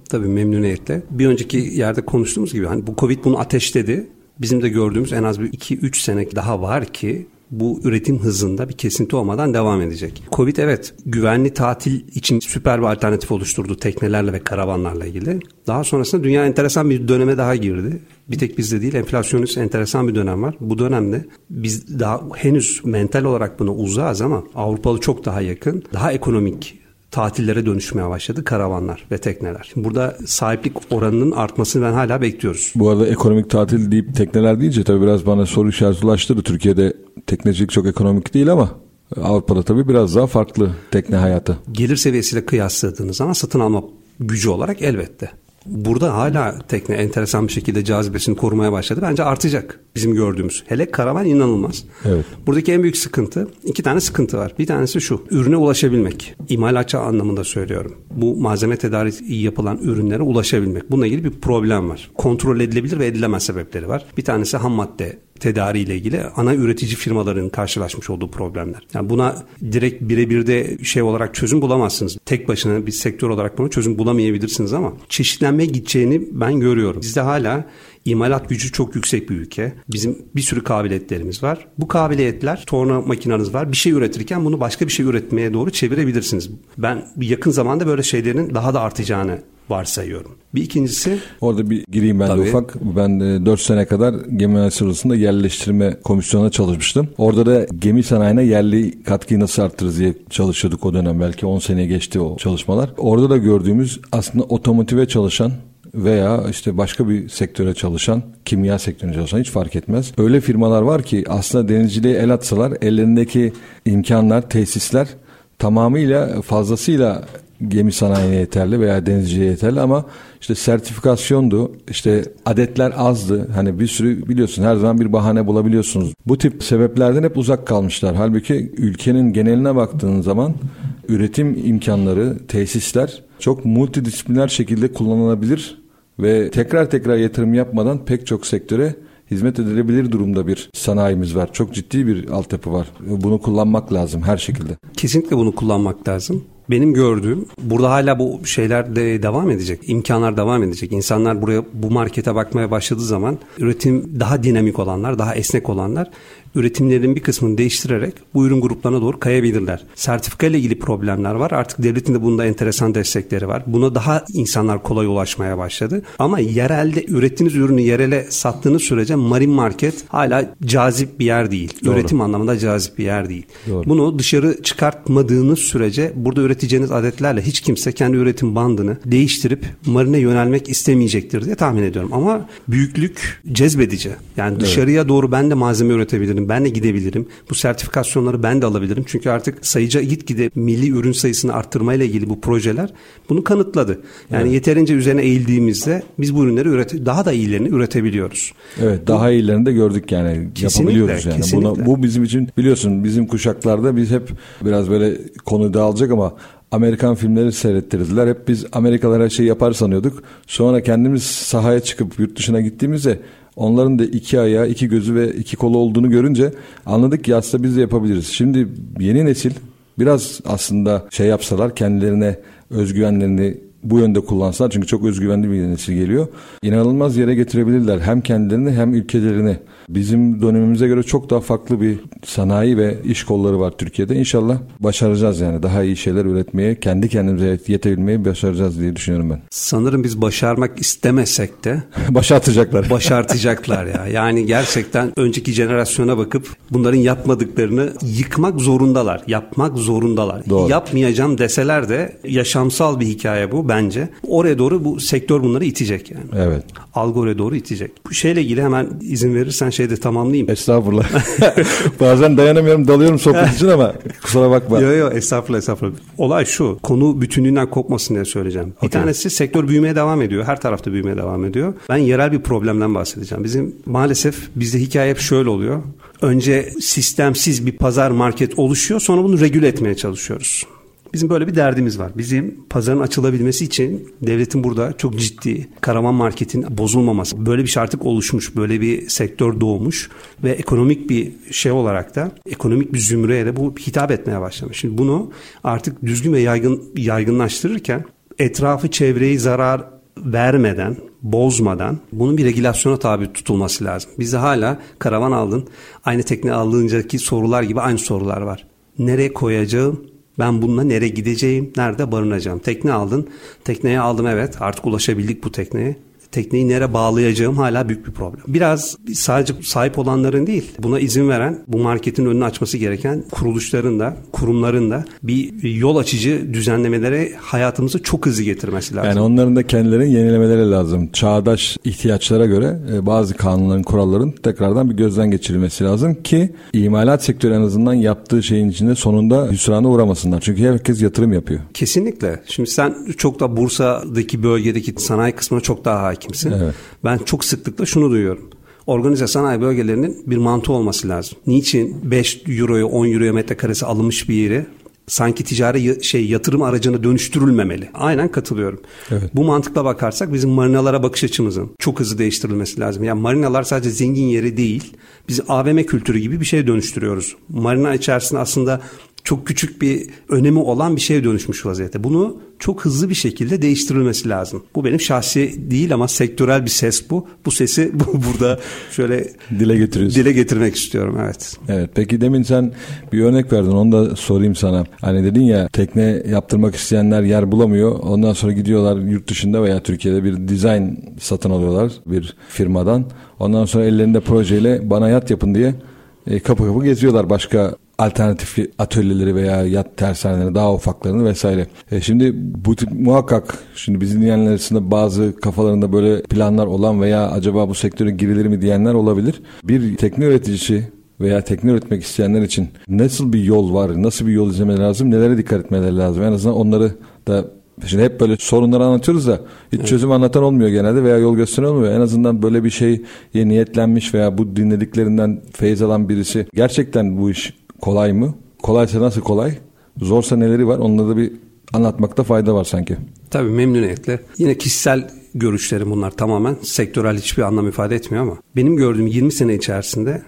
Tabii memnuniyetle. Bir önceki yerde konuştuğumuz gibi hani bu Covid bunu ateşledi. Bizim de gördüğümüz en az bir 2-3 sene daha var ki bu üretim hızında bir kesinti olmadan devam edecek. Covid evet güvenli tatil için süper bir alternatif oluşturdu teknelerle ve karavanlarla ilgili. Daha sonrasında dünya enteresan bir döneme daha girdi. Bir tek bizde değil enflasyonist enteresan bir dönem var. Bu dönemde biz daha henüz mental olarak buna uzağız ama Avrupalı çok daha yakın. Daha ekonomik tatillere dönüşmeye başladı karavanlar ve tekneler. Şimdi burada sahiplik oranının artmasını ben hala bekliyoruz. Bu arada ekonomik tatil deyip tekneler deyince tabii biraz bana soru işareti ulaştırdı. Türkiye'de teknecilik çok ekonomik değil ama Avrupa'da tabii biraz daha farklı tekne hayatı. Gelir seviyesiyle kıyasladığınız zaman satın alma gücü olarak elbette. Burada hala tekne enteresan bir şekilde cazibesini korumaya başladı. Bence artacak bizim gördüğümüz. Hele karavan inanılmaz. Evet. Buradaki en büyük sıkıntı, iki tane sıkıntı var. Bir tanesi şu, ürüne ulaşabilmek. İmalatçı anlamında söylüyorum. Bu malzeme tedariği yapılan ürünlere ulaşabilmek. Bununla ilgili bir problem var. Kontrol edilebilir ve edilemez sebepleri var. Bir tanesi ham madde tedariği ile ilgili ana üretici firmaların karşılaşmış olduğu problemler. Yani buna direkt birebir de şey olarak çözüm bulamazsınız. Tek başına bir sektör olarak bunu çözüm bulamayabilirsiniz ama çeşitlenmeye gideceğini ben görüyorum. Bizde hala imalat gücü çok yüksek bir ülke. Bizim bir sürü kabiliyetlerimiz var. Bu kabiliyetler torna makinanız var. Bir şey üretirken bunu başka bir şey üretmeye doğru çevirebilirsiniz. Ben yakın zamanda böyle şeylerin daha da artacağını varsayıyorum. Bir ikincisi... Orada bir gireyim ben Tabii. de ufak. Ben de 4 sene kadar gemi sırasında yerleştirme komisyonuna çalışmıştım. Orada da gemi sanayine yerli katkıyı nasıl arttırırız diye çalışıyorduk o dönem. Belki 10 seneye geçti o çalışmalar. Orada da gördüğümüz aslında otomotive çalışan veya işte başka bir sektöre çalışan, kimya sektöründe çalışan hiç fark etmez. Öyle firmalar var ki aslında denizciliğe el atsalar ellerindeki imkanlar, tesisler tamamıyla fazlasıyla gemi sanayine yeterli veya denizciye yeterli ama işte sertifikasyondu, işte adetler azdı. Hani bir sürü biliyorsun her zaman bir bahane bulabiliyorsunuz. Bu tip sebeplerden hep uzak kalmışlar. Halbuki ülkenin geneline baktığın zaman üretim imkanları, tesisler çok multidisipliner şekilde kullanılabilir ve tekrar tekrar yatırım yapmadan pek çok sektöre hizmet edilebilir durumda bir sanayimiz var. Çok ciddi bir altyapı var. Bunu kullanmak lazım her şekilde. Kesinlikle bunu kullanmak lazım. Benim gördüğüm burada hala bu şeyler de devam edecek. İmkanlar devam edecek. İnsanlar buraya bu markete bakmaya başladığı zaman üretim daha dinamik olanlar, daha esnek olanlar üretimlerin bir kısmını değiştirerek bu ürün gruplarına doğru kayabilirler. Sertifika ile ilgili problemler var. Artık devletin de bunda enteresan destekleri var. Buna daha insanlar kolay ulaşmaya başladı. Ama yerelde ürettiğiniz ürünü yerele sattığınız sürece marin market hala cazip bir yer değil. Doğru. Üretim anlamında cazip bir yer değil. Doğru. Bunu dışarı çıkartmadığınız sürece burada üreteceğiniz adetlerle hiç kimse kendi üretim bandını değiştirip marine yönelmek istemeyecektir diye tahmin ediyorum. Ama büyüklük cezbedici. Yani evet. dışarıya doğru ben de malzeme üretebilirim ben de gidebilirim. Bu sertifikasyonları ben de alabilirim. Çünkü artık sayıca gitgide milli ürün sayısını arttırmayla ilgili bu projeler bunu kanıtladı. Yani evet. yeterince üzerine eğildiğimizde biz bu ürünleri üret daha da iyilerini üretebiliyoruz. Evet, daha bu, iyilerini de gördük yani yapabiliyoruz yani. Kesinlikle. Buna, bu bizim için biliyorsun bizim kuşaklarda biz hep biraz böyle konu dağılacak ama Amerikan filmleri seyrettirdiler. Hep biz Amerikalılar şey yapar sanıyorduk. Sonra kendimiz sahaya çıkıp yurt dışına gittiğimizde Onların da iki ayağı, iki gözü ve iki kolu olduğunu görünce anladık ki aslında biz de yapabiliriz. Şimdi yeni nesil biraz aslında şey yapsalar kendilerine özgüvenlerini bu yönde kullansalar çünkü çok özgüvenli bir nesil geliyor. İnanılmaz yere getirebilirler hem kendilerini hem ülkelerini. Bizim dönemimize göre çok daha farklı bir sanayi ve iş kolları var Türkiye'de. İnşallah başaracağız yani daha iyi şeyler üretmeye, kendi kendimize yetebilmeyi başaracağız diye düşünüyorum ben. Sanırım biz başarmak istemesek de başartacaklar. Başartacaklar ya. Yani gerçekten önceki jenerasyona bakıp bunların yapmadıklarını yıkmak zorundalar. Yapmak zorundalar. Doğru. Yapmayacağım deseler de yaşamsal bir hikaye bu bence. Oraya doğru bu sektör bunları itecek yani. Evet. Algı oraya doğru itecek. Bu şeyle ilgili hemen izin verirsen şeyde tamamlayayım. Estağfurullah. Bazen dayanamıyorum dalıyorum sohbet için ama kusura bakma. Yok yok estağfurullah estağfurullah. Olay şu konu bütünlüğünden kopmasın diye söyleyeceğim. Okay. Bir tanesi sektör büyümeye devam ediyor. Her tarafta büyümeye devam ediyor. Ben yerel bir problemden bahsedeceğim. Bizim maalesef bizde hikaye hep şöyle oluyor. Önce sistemsiz bir pazar market oluşuyor sonra bunu regüle etmeye çalışıyoruz. Bizim böyle bir derdimiz var. Bizim pazarın açılabilmesi için devletin burada çok ciddi karavan marketin bozulmaması. Böyle bir şey artık oluşmuş. Böyle bir sektör doğmuş ve ekonomik bir şey olarak da ekonomik bir zümreye de bu hitap etmeye başlamış. Şimdi bunu artık düzgün ve yaygın yaygınlaştırırken etrafı çevreyi zarar vermeden, bozmadan bunun bir regülasyona tabi tutulması lazım. Bizde hala karavan aldın, aynı tekne aldığıncaki sorular gibi aynı sorular var. Nereye koyacağım? Ben bununla nereye gideceğim? Nerede barınacağım? Tekne aldın. Tekneye aldım evet. Artık ulaşabildik bu tekneye tekneyi nereye bağlayacağım hala büyük bir problem. Biraz sadece sahip olanların değil, buna izin veren, bu marketin önünü açması gereken kuruluşların da, kurumların da bir yol açıcı düzenlemelere hayatımızı çok hızlı getirmesi lazım. Yani onların da kendilerini yenilemeleri lazım. Çağdaş ihtiyaçlara göre e, bazı kanunların, kuralların tekrardan bir gözden geçirilmesi lazım ki imalat sektörü en azından yaptığı şeyin içinde sonunda hüsrana uğramasınlar. Çünkü herkes yatırım yapıyor. Kesinlikle. Şimdi sen çok da Bursa'daki bölgedeki sanayi kısmına çok daha hakim hakimsin. Evet. Ben çok sıklıkla şunu duyuyorum. Organize sanayi bölgelerinin bir mantığı olması lazım. Niçin 5 euroya 10 euroya metrekaresi alınmış bir yeri sanki ticari şey yatırım aracına dönüştürülmemeli. Aynen katılıyorum. Evet. Bu mantıkla bakarsak bizim marinalara bakış açımızın çok hızlı değiştirilmesi lazım. Yani marinalar sadece zengin yeri değil. Biz AVM kültürü gibi bir şey dönüştürüyoruz. Marina içerisinde aslında çok küçük bir önemi olan bir şeye dönüşmüş vaziyette. Bunu çok hızlı bir şekilde değiştirilmesi lazım. Bu benim şahsi değil ama sektörel bir ses bu. Bu sesi bu, burada şöyle dile getiriyorsun. Dile getirmek istiyorum evet. Evet peki demin sen bir örnek verdin onu da sorayım sana. Hani dedin ya tekne yaptırmak isteyenler yer bulamıyor. Ondan sonra gidiyorlar yurt dışında veya Türkiye'de bir dizayn satın alıyorlar bir firmadan. Ondan sonra ellerinde projeyle bana yat yapın diye e, kapı kapı geziyorlar başka alternatif atölyeleri veya yat tersaneleri daha ufaklarını vesaire. E şimdi bu tip muhakkak şimdi bizim dinleyenler arasında bazı kafalarında böyle planlar olan veya acaba bu sektöre girilir mi diyenler olabilir. Bir tekne üreticisi veya tekne üretmek isteyenler için nasıl bir yol var, nasıl bir yol izlemeleri lazım, nelere dikkat etmeleri lazım. En azından onları da Şimdi hep böyle sorunları anlatıyoruz da hiç evet. çözüm anlatan olmuyor genelde veya yol gösteren olmuyor. En azından böyle bir şey niyetlenmiş veya bu dinlediklerinden feyiz alan birisi gerçekten bu iş kolay mı? Kolaysa nasıl kolay? Zorsa neleri var? Onları da bir anlatmakta fayda var sanki. Tabii memnuniyetle. Yine kişisel görüşlerim bunlar tamamen. Sektörel hiçbir anlam ifade etmiyor ama benim gördüğüm 20 sene içerisinde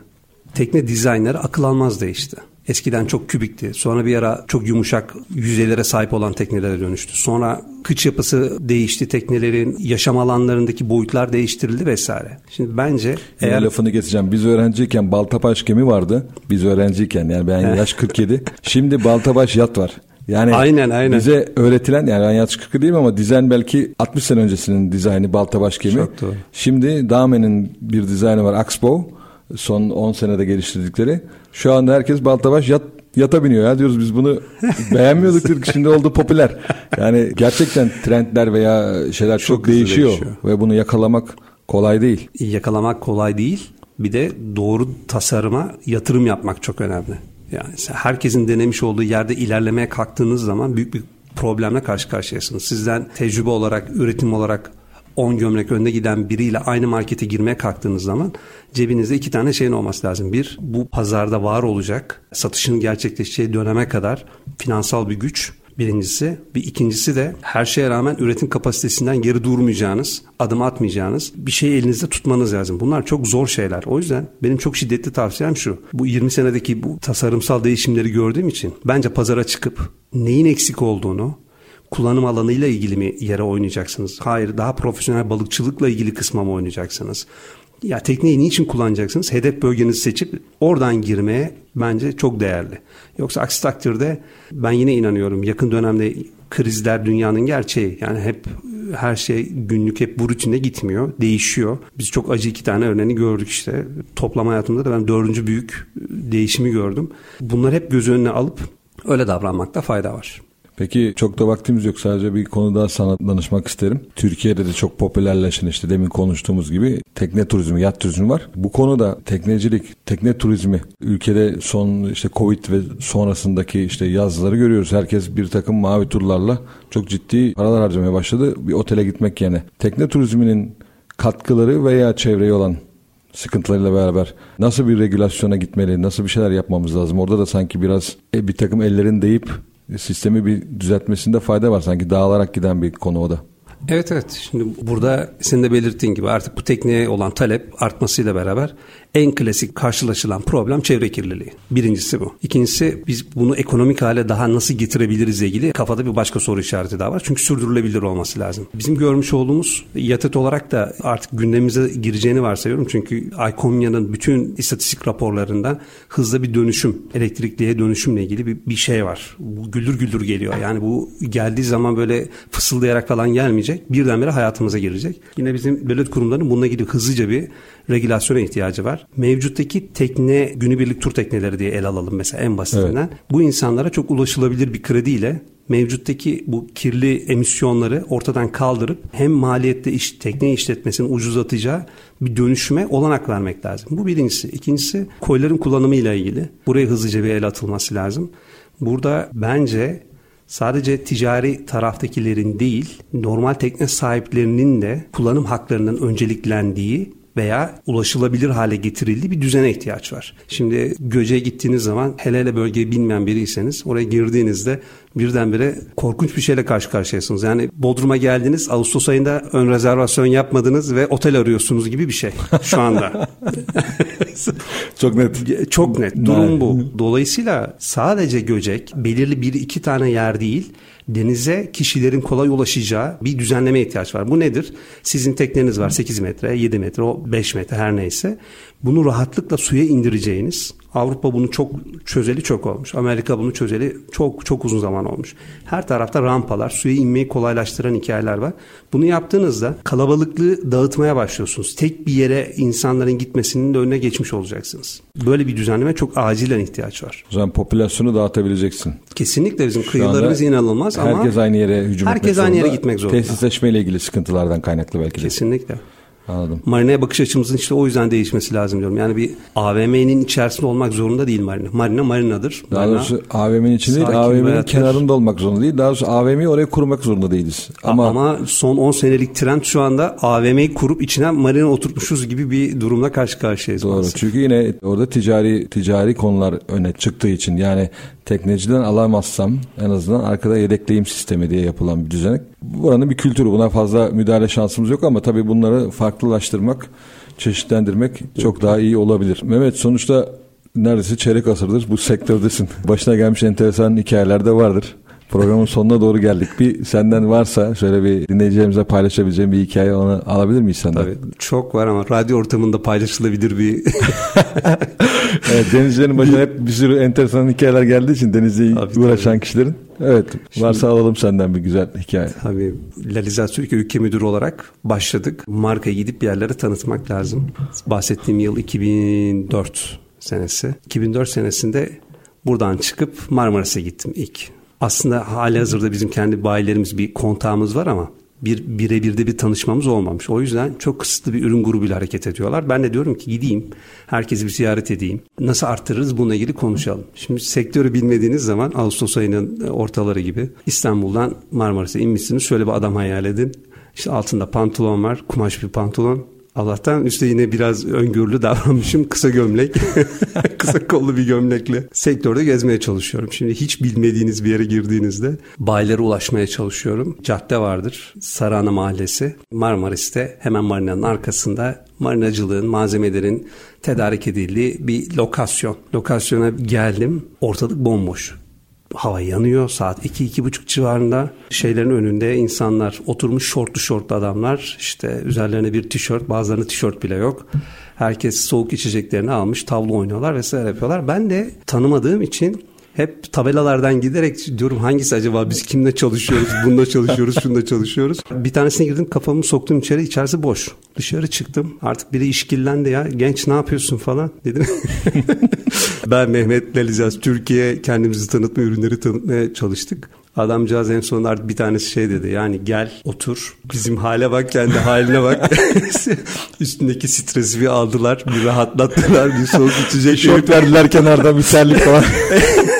tekne dizaynları akıl almaz değişti. Eskiden çok kübikti. Sonra bir ara çok yumuşak yüzeylere sahip olan teknelere dönüştü. Sonra kıç yapısı değişti. Teknelerin yaşam alanlarındaki boyutlar değiştirildi vesaire. Şimdi bence eğer... Yine lafını getireceğim. Biz öğrenciyken Baltabaş gemi vardı. Biz öğrenciyken yani ben yaş 47. Şimdi Baltabaş yat var. Yani aynen, aynen. bize öğretilen yani ben yaş 40 değilim ama dizayn belki 60 sene öncesinin dizaynı Baltabaş gemi. Çok doğru. Şimdi Damen'in bir dizaynı var Axbow son 10 senede geliştirdikleri. Şu anda herkes Baltabaş yat yata biniyor ya diyoruz biz bunu beğenmiyorduk şimdi oldu popüler. Yani gerçekten trendler veya şeyler çok, çok değişiyor, değişiyor ve bunu yakalamak kolay değil. Yakalamak kolay değil. Bir de doğru tasarıma yatırım yapmak çok önemli. Yani herkesin denemiş olduğu yerde ilerlemeye kalktığınız zaman büyük bir problemle karşı karşıyasınız. Sizden tecrübe olarak, üretim olarak 10 gömlek önde giden biriyle aynı markete girmeye kalktığınız zaman cebinizde iki tane şeyin olması lazım. Bir, bu pazarda var olacak, satışın gerçekleşeceği döneme kadar finansal bir güç birincisi. Bir ikincisi de her şeye rağmen üretim kapasitesinden geri durmayacağınız, adım atmayacağınız bir şeyi elinizde tutmanız lazım. Bunlar çok zor şeyler. O yüzden benim çok şiddetli tavsiyem şu. Bu 20 senedeki bu tasarımsal değişimleri gördüğüm için bence pazara çıkıp neyin eksik olduğunu, kullanım alanıyla ilgili mi yere oynayacaksınız? Hayır, daha profesyonel balıkçılıkla ilgili kısma mı oynayacaksınız? Ya tekneyi niçin kullanacaksınız? Hedef bölgenizi seçip oradan girmeye bence çok değerli. Yoksa aksi takdirde ben yine inanıyorum yakın dönemde krizler dünyanın gerçeği. Yani hep her şey günlük hep bu rutinde gitmiyor. Değişiyor. Biz çok acı iki tane örneğini gördük işte. Toplam hayatımda da ben dördüncü büyük değişimi gördüm. Bunlar hep göz önüne alıp öyle davranmakta fayda var. Peki çok da vaktimiz yok. Sadece bir konu daha sana danışmak isterim. Türkiye'de de çok popülerleşen işte demin konuştuğumuz gibi tekne turizmi, yat turizmi var. Bu konuda teknecilik, tekne turizmi ülkede son işte Covid ve sonrasındaki işte yazları görüyoruz. Herkes bir takım mavi turlarla çok ciddi paralar harcamaya başladı. Bir otele gitmek yerine. Tekne turizminin katkıları veya çevreye olan sıkıntılarıyla beraber nasıl bir regülasyona gitmeli, nasıl bir şeyler yapmamız lazım? Orada da sanki biraz e, bir takım ellerin deyip sistemi bir düzeltmesinde fayda var. Sanki dağılarak giden bir konu o da. Evet evet. Şimdi burada senin de belirttiğin gibi artık bu tekneye olan talep artmasıyla beraber en klasik karşılaşılan problem çevre kirliliği. Birincisi bu. İkincisi biz bunu ekonomik hale daha nasıl getirebiliriz ilgili kafada bir başka soru işareti daha var. Çünkü sürdürülebilir olması lazım. Bizim görmüş olduğumuz yatıt olarak da artık gündemimize gireceğini varsayıyorum. Çünkü ICOMYA'nın bütün istatistik raporlarında hızlı bir dönüşüm, elektrikliye dönüşümle ilgili bir, bir şey var. Bu güldür güldür geliyor. Yani bu geldiği zaman böyle fısıldayarak falan gelmeyecek. Birdenbire hayatımıza girecek. Yine bizim devlet kurumlarının bununla ilgili hızlıca bir regülasyona ihtiyacı var. Mevcuttaki tekne, günübirlik tur tekneleri diye el alalım mesela en basitinden. Evet. Bu insanlara çok ulaşılabilir bir krediyle mevcuttaki bu kirli emisyonları ortadan kaldırıp hem maliyette iş, tekne işletmesini ucuzlatacağı bir dönüşüme olanak vermek lazım. Bu birincisi. İkincisi koyların kullanımıyla ilgili. Buraya hızlıca bir el atılması lazım. Burada bence sadece ticari taraftakilerin değil, normal tekne sahiplerinin de kullanım haklarının önceliklendiği veya ulaşılabilir hale getirildiği bir düzene ihtiyaç var. Şimdi Göce'ye gittiğiniz zaman hele hele bölgeyi bilmeyen biriyseniz oraya girdiğinizde birdenbire korkunç bir şeyle karşı karşıyasınız. Yani Bodrum'a geldiniz Ağustos ayında ön rezervasyon yapmadınız ve otel arıyorsunuz gibi bir şey şu anda. Çok net. Çok net. Durum bu. Dolayısıyla sadece Göcek belirli bir iki tane yer değil denize kişilerin kolay ulaşacağı bir düzenleme ihtiyaç var. Bu nedir? Sizin tekneniz var 8 metre, 7 metre, o 5 metre her neyse. Bunu rahatlıkla suya indireceğiniz Avrupa bunu çok çözeli çok olmuş. Amerika bunu çözeli çok çok uzun zaman olmuş. Her tarafta rampalar, suya inmeyi kolaylaştıran hikayeler var. Bunu yaptığınızda kalabalıklığı dağıtmaya başlıyorsunuz. Tek bir yere insanların gitmesinin de önüne geçmiş olacaksınız. Böyle bir düzenleme çok acilen ihtiyaç var. O zaman popülasyonu dağıtabileceksin. Kesinlikle bizim kıyılarımız inanılmaz herkes ama herkes aynı yere hücum herkes aynı yere gitmek zorunda. Tesisleşme ile ilgili sıkıntılardan kaynaklı belki de. Kesinlikle. Anladım. Marina'ya bakış açımızın işte o yüzden değişmesi lazım diyorum. Yani bir AVM'nin içerisinde olmak zorunda değil marina. Marina marinadır. Daha marina, doğrusu AVM'nin içinde değil, AVM'nin kenarında olmak zorunda değil. Daha doğrusu AVM'yi oraya kurmak zorunda değiliz. Ama, ama son 10 senelik trend şu anda AVM'yi kurup içine marina oturtmuşuz gibi bir durumla karşı karşıyayız. Doğru. Maalesef. Çünkü yine orada ticari ticari konular öne çıktığı için yani tekneciden alamazsam en azından arkada yedekleyim sistemi diye yapılan bir düzenek. Buranın bir kültürü. Buna fazla müdahale şansımız yok ama tabii bunları farklılaştırmak, çeşitlendirmek çok daha iyi olabilir. Mehmet sonuçta neredeyse çeyrek asırdır bu sektördesin. Başına gelmiş enteresan hikayeler de vardır. Programın sonuna doğru geldik. Bir senden varsa şöyle bir dinleyicilerimize paylaşabileceğim bir hikaye onu alabilir miyiz senden? Tabii çok var ama radyo ortamında paylaşılabilir bir... evet, denizcilerin başına hep bir sürü enteresan hikayeler geldiği için denizle uğraşan tabii. kişilerin. Evet Şimdi, varsa alalım senden bir güzel hikaye. Tabii Laliza Türkiye Ülke Müdürü olarak başladık. Markayı gidip bir yerlere tanıtmak lazım. Bahsettiğim yıl 2004 senesi. 2004 senesinde buradan çıkıp Marmaris'e gittim ilk aslında hali hazırda bizim kendi bayilerimiz bir kontağımız var ama bir birebir de bir tanışmamız olmamış. O yüzden çok kısıtlı bir ürün grubuyla hareket ediyorlar. Ben de diyorum ki gideyim, herkesi bir ziyaret edeyim. Nasıl arttırırız bununla ilgili konuşalım. Şimdi sektörü bilmediğiniz zaman Ağustos ayının ortaları gibi İstanbul'dan Marmaris'e inmişsiniz. Şöyle bir adam hayal edin. İşte altında pantolon var, kumaş bir pantolon. Allah'tan üstte yine biraz öngörülü davranmışım. Kısa gömlek, kısa kollu bir gömlekle sektörde gezmeye çalışıyorum. Şimdi hiç bilmediğiniz bir yere girdiğinizde bayilere ulaşmaya çalışıyorum. Cadde vardır. Sarıana Mahallesi. Marmaris'te hemen marinanın arkasında marinacılığın, malzemelerin tedarik edildiği bir lokasyon. Lokasyona geldim. Ortalık bomboş hava yanıyor saat 2-2.30 civarında şeylerin önünde insanlar oturmuş şortlu şortlu adamlar işte üzerlerine bir tişört bazılarında tişört bile yok. Herkes soğuk içeceklerini almış tavla oynuyorlar vesaire yapıyorlar. Ben de tanımadığım için hep tabelalardan giderek diyorum hangisi acaba biz kimle çalışıyoruz, bunda çalışıyoruz, şunda çalışıyoruz. Bir tanesine girdim kafamı soktum içeri içerisi boş. Dışarı çıktım artık biri işkillendi ya genç ne yapıyorsun falan dedim. ben Mehmet Lalizaz Türkiye kendimizi tanıtma ürünleri tanıtmaya çalıştık. Adamcağız en son artık bir tanesi şey dedi. Yani gel otur bizim hale bak kendi haline bak. Üstündeki stresi bir aldılar. Bir rahatlattılar. Bir soğuk içecek. Şort verdiler kenarda bir terlik falan.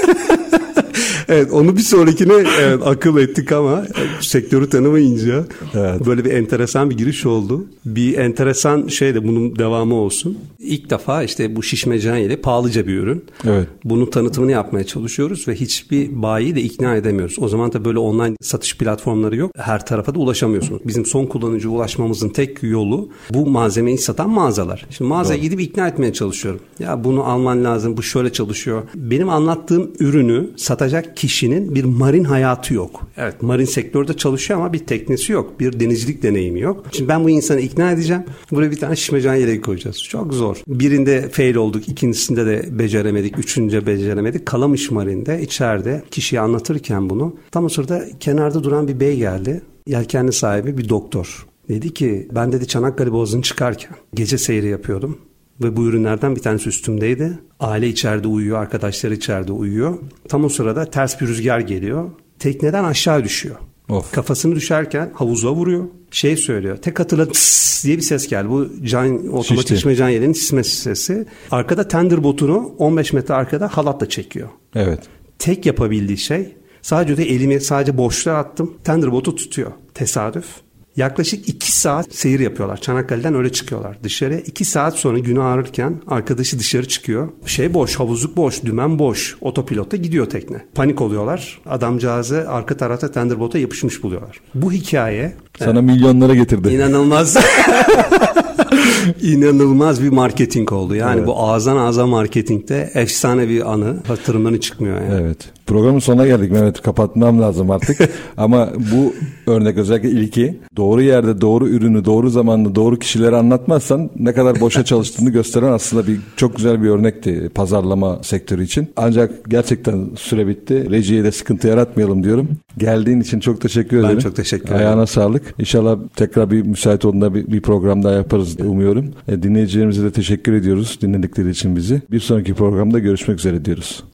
evet onu bir sonrakine evet, akıl ettik ama sektörü tanımayınca evet. böyle bir enteresan bir giriş oldu. Bir enteresan şey de bunun devamı olsun. İlk defa işte bu şişme ile pahalıca bir ürün. Evet. Bunun tanıtımını yapmaya çalışıyoruz ve hiçbir bayi de ikna edemiyoruz. O zaman da böyle online satış platformları yok. Her tarafa da ulaşamıyorsunuz. Bizim son kullanıcı ulaşmamızın tek yolu bu malzemeyi satan mağazalar. Şimdi mağazaya Doğru. gidip ikna etmeye çalışıyorum. Ya bunu alman lazım, bu şöyle çalışıyor. Benim anlattığım ürünü satacak kişinin bir marin hayatı yok. Evet marin sektörde çalışıyor ama bir teknesi yok. Bir denizcilik deneyimi yok. Şimdi ben bu insanı ikna edeceğim. Buraya bir tane şişmecan yeleği koyacağız. Çok zor. Birinde fail olduk, ikincisinde de beceremedik, üçüncü beceremedik. Kalamış Marine'de içeride kişiye anlatırken bunu tam o sırada kenarda duran bir bey geldi. Yelkenli sahibi bir doktor. Dedi ki ben dedi Çanakkale Boğazı'nı çıkarken gece seyri yapıyordum ve bu ürünlerden bir tanesi üstümdeydi. Aile içeride uyuyor, arkadaşları içeride uyuyor. Tam o sırada ters bir rüzgar geliyor. Tekneden aşağı düşüyor. Of. Kafasını düşerken havuza vuruyor. Şey söylüyor. Tek hatırladı diye bir ses geldi. Bu can, otomatik içme can yeleğinin sisme sesi. Arkada tender botunu 15 metre arkada halatla çekiyor. Evet. Tek yapabildiği şey sadece de elimi sadece boşluğa attım. Tender botu tutuyor. Tesadüf. Yaklaşık iki saat seyir yapıyorlar. Çanakkale'den öyle çıkıyorlar dışarı. iki saat sonra günü ağrırken arkadaşı dışarı çıkıyor. Şey boş, havuzluk boş, dümen boş. Otopilotta gidiyor tekne. Panik oluyorlar. Adamcağızı arka tarafta tenderbota yapışmış buluyorlar. Bu hikaye... Sana e, milyonlara getirdi. İnanılmaz. İnanılmaz bir marketing oldu. Yani evet. bu ağızdan ağza marketingte efsane bir anı. Hatırımdan çıkmıyor yani. Evet. Programın sonuna geldik Mehmet. Kapatmam lazım artık. Ama bu örnek özellikle ilki doğru yerde doğru ürünü doğru zamanda doğru kişilere anlatmazsan ne kadar boşa çalıştığını gösteren aslında bir çok güzel bir örnekti pazarlama sektörü için. Ancak gerçekten süre bitti. Rejiye de sıkıntı yaratmayalım diyorum. Geldiğin için çok teşekkür ederim. Ben çok teşekkür ederim. Ayağına sağlık. İnşallah tekrar bir müsait olduğunda bir, bir program daha yaparız umuyorum. E, dinleyicilerimize de teşekkür ediyoruz dinledikleri için bizi. Bir sonraki programda görüşmek üzere diyoruz.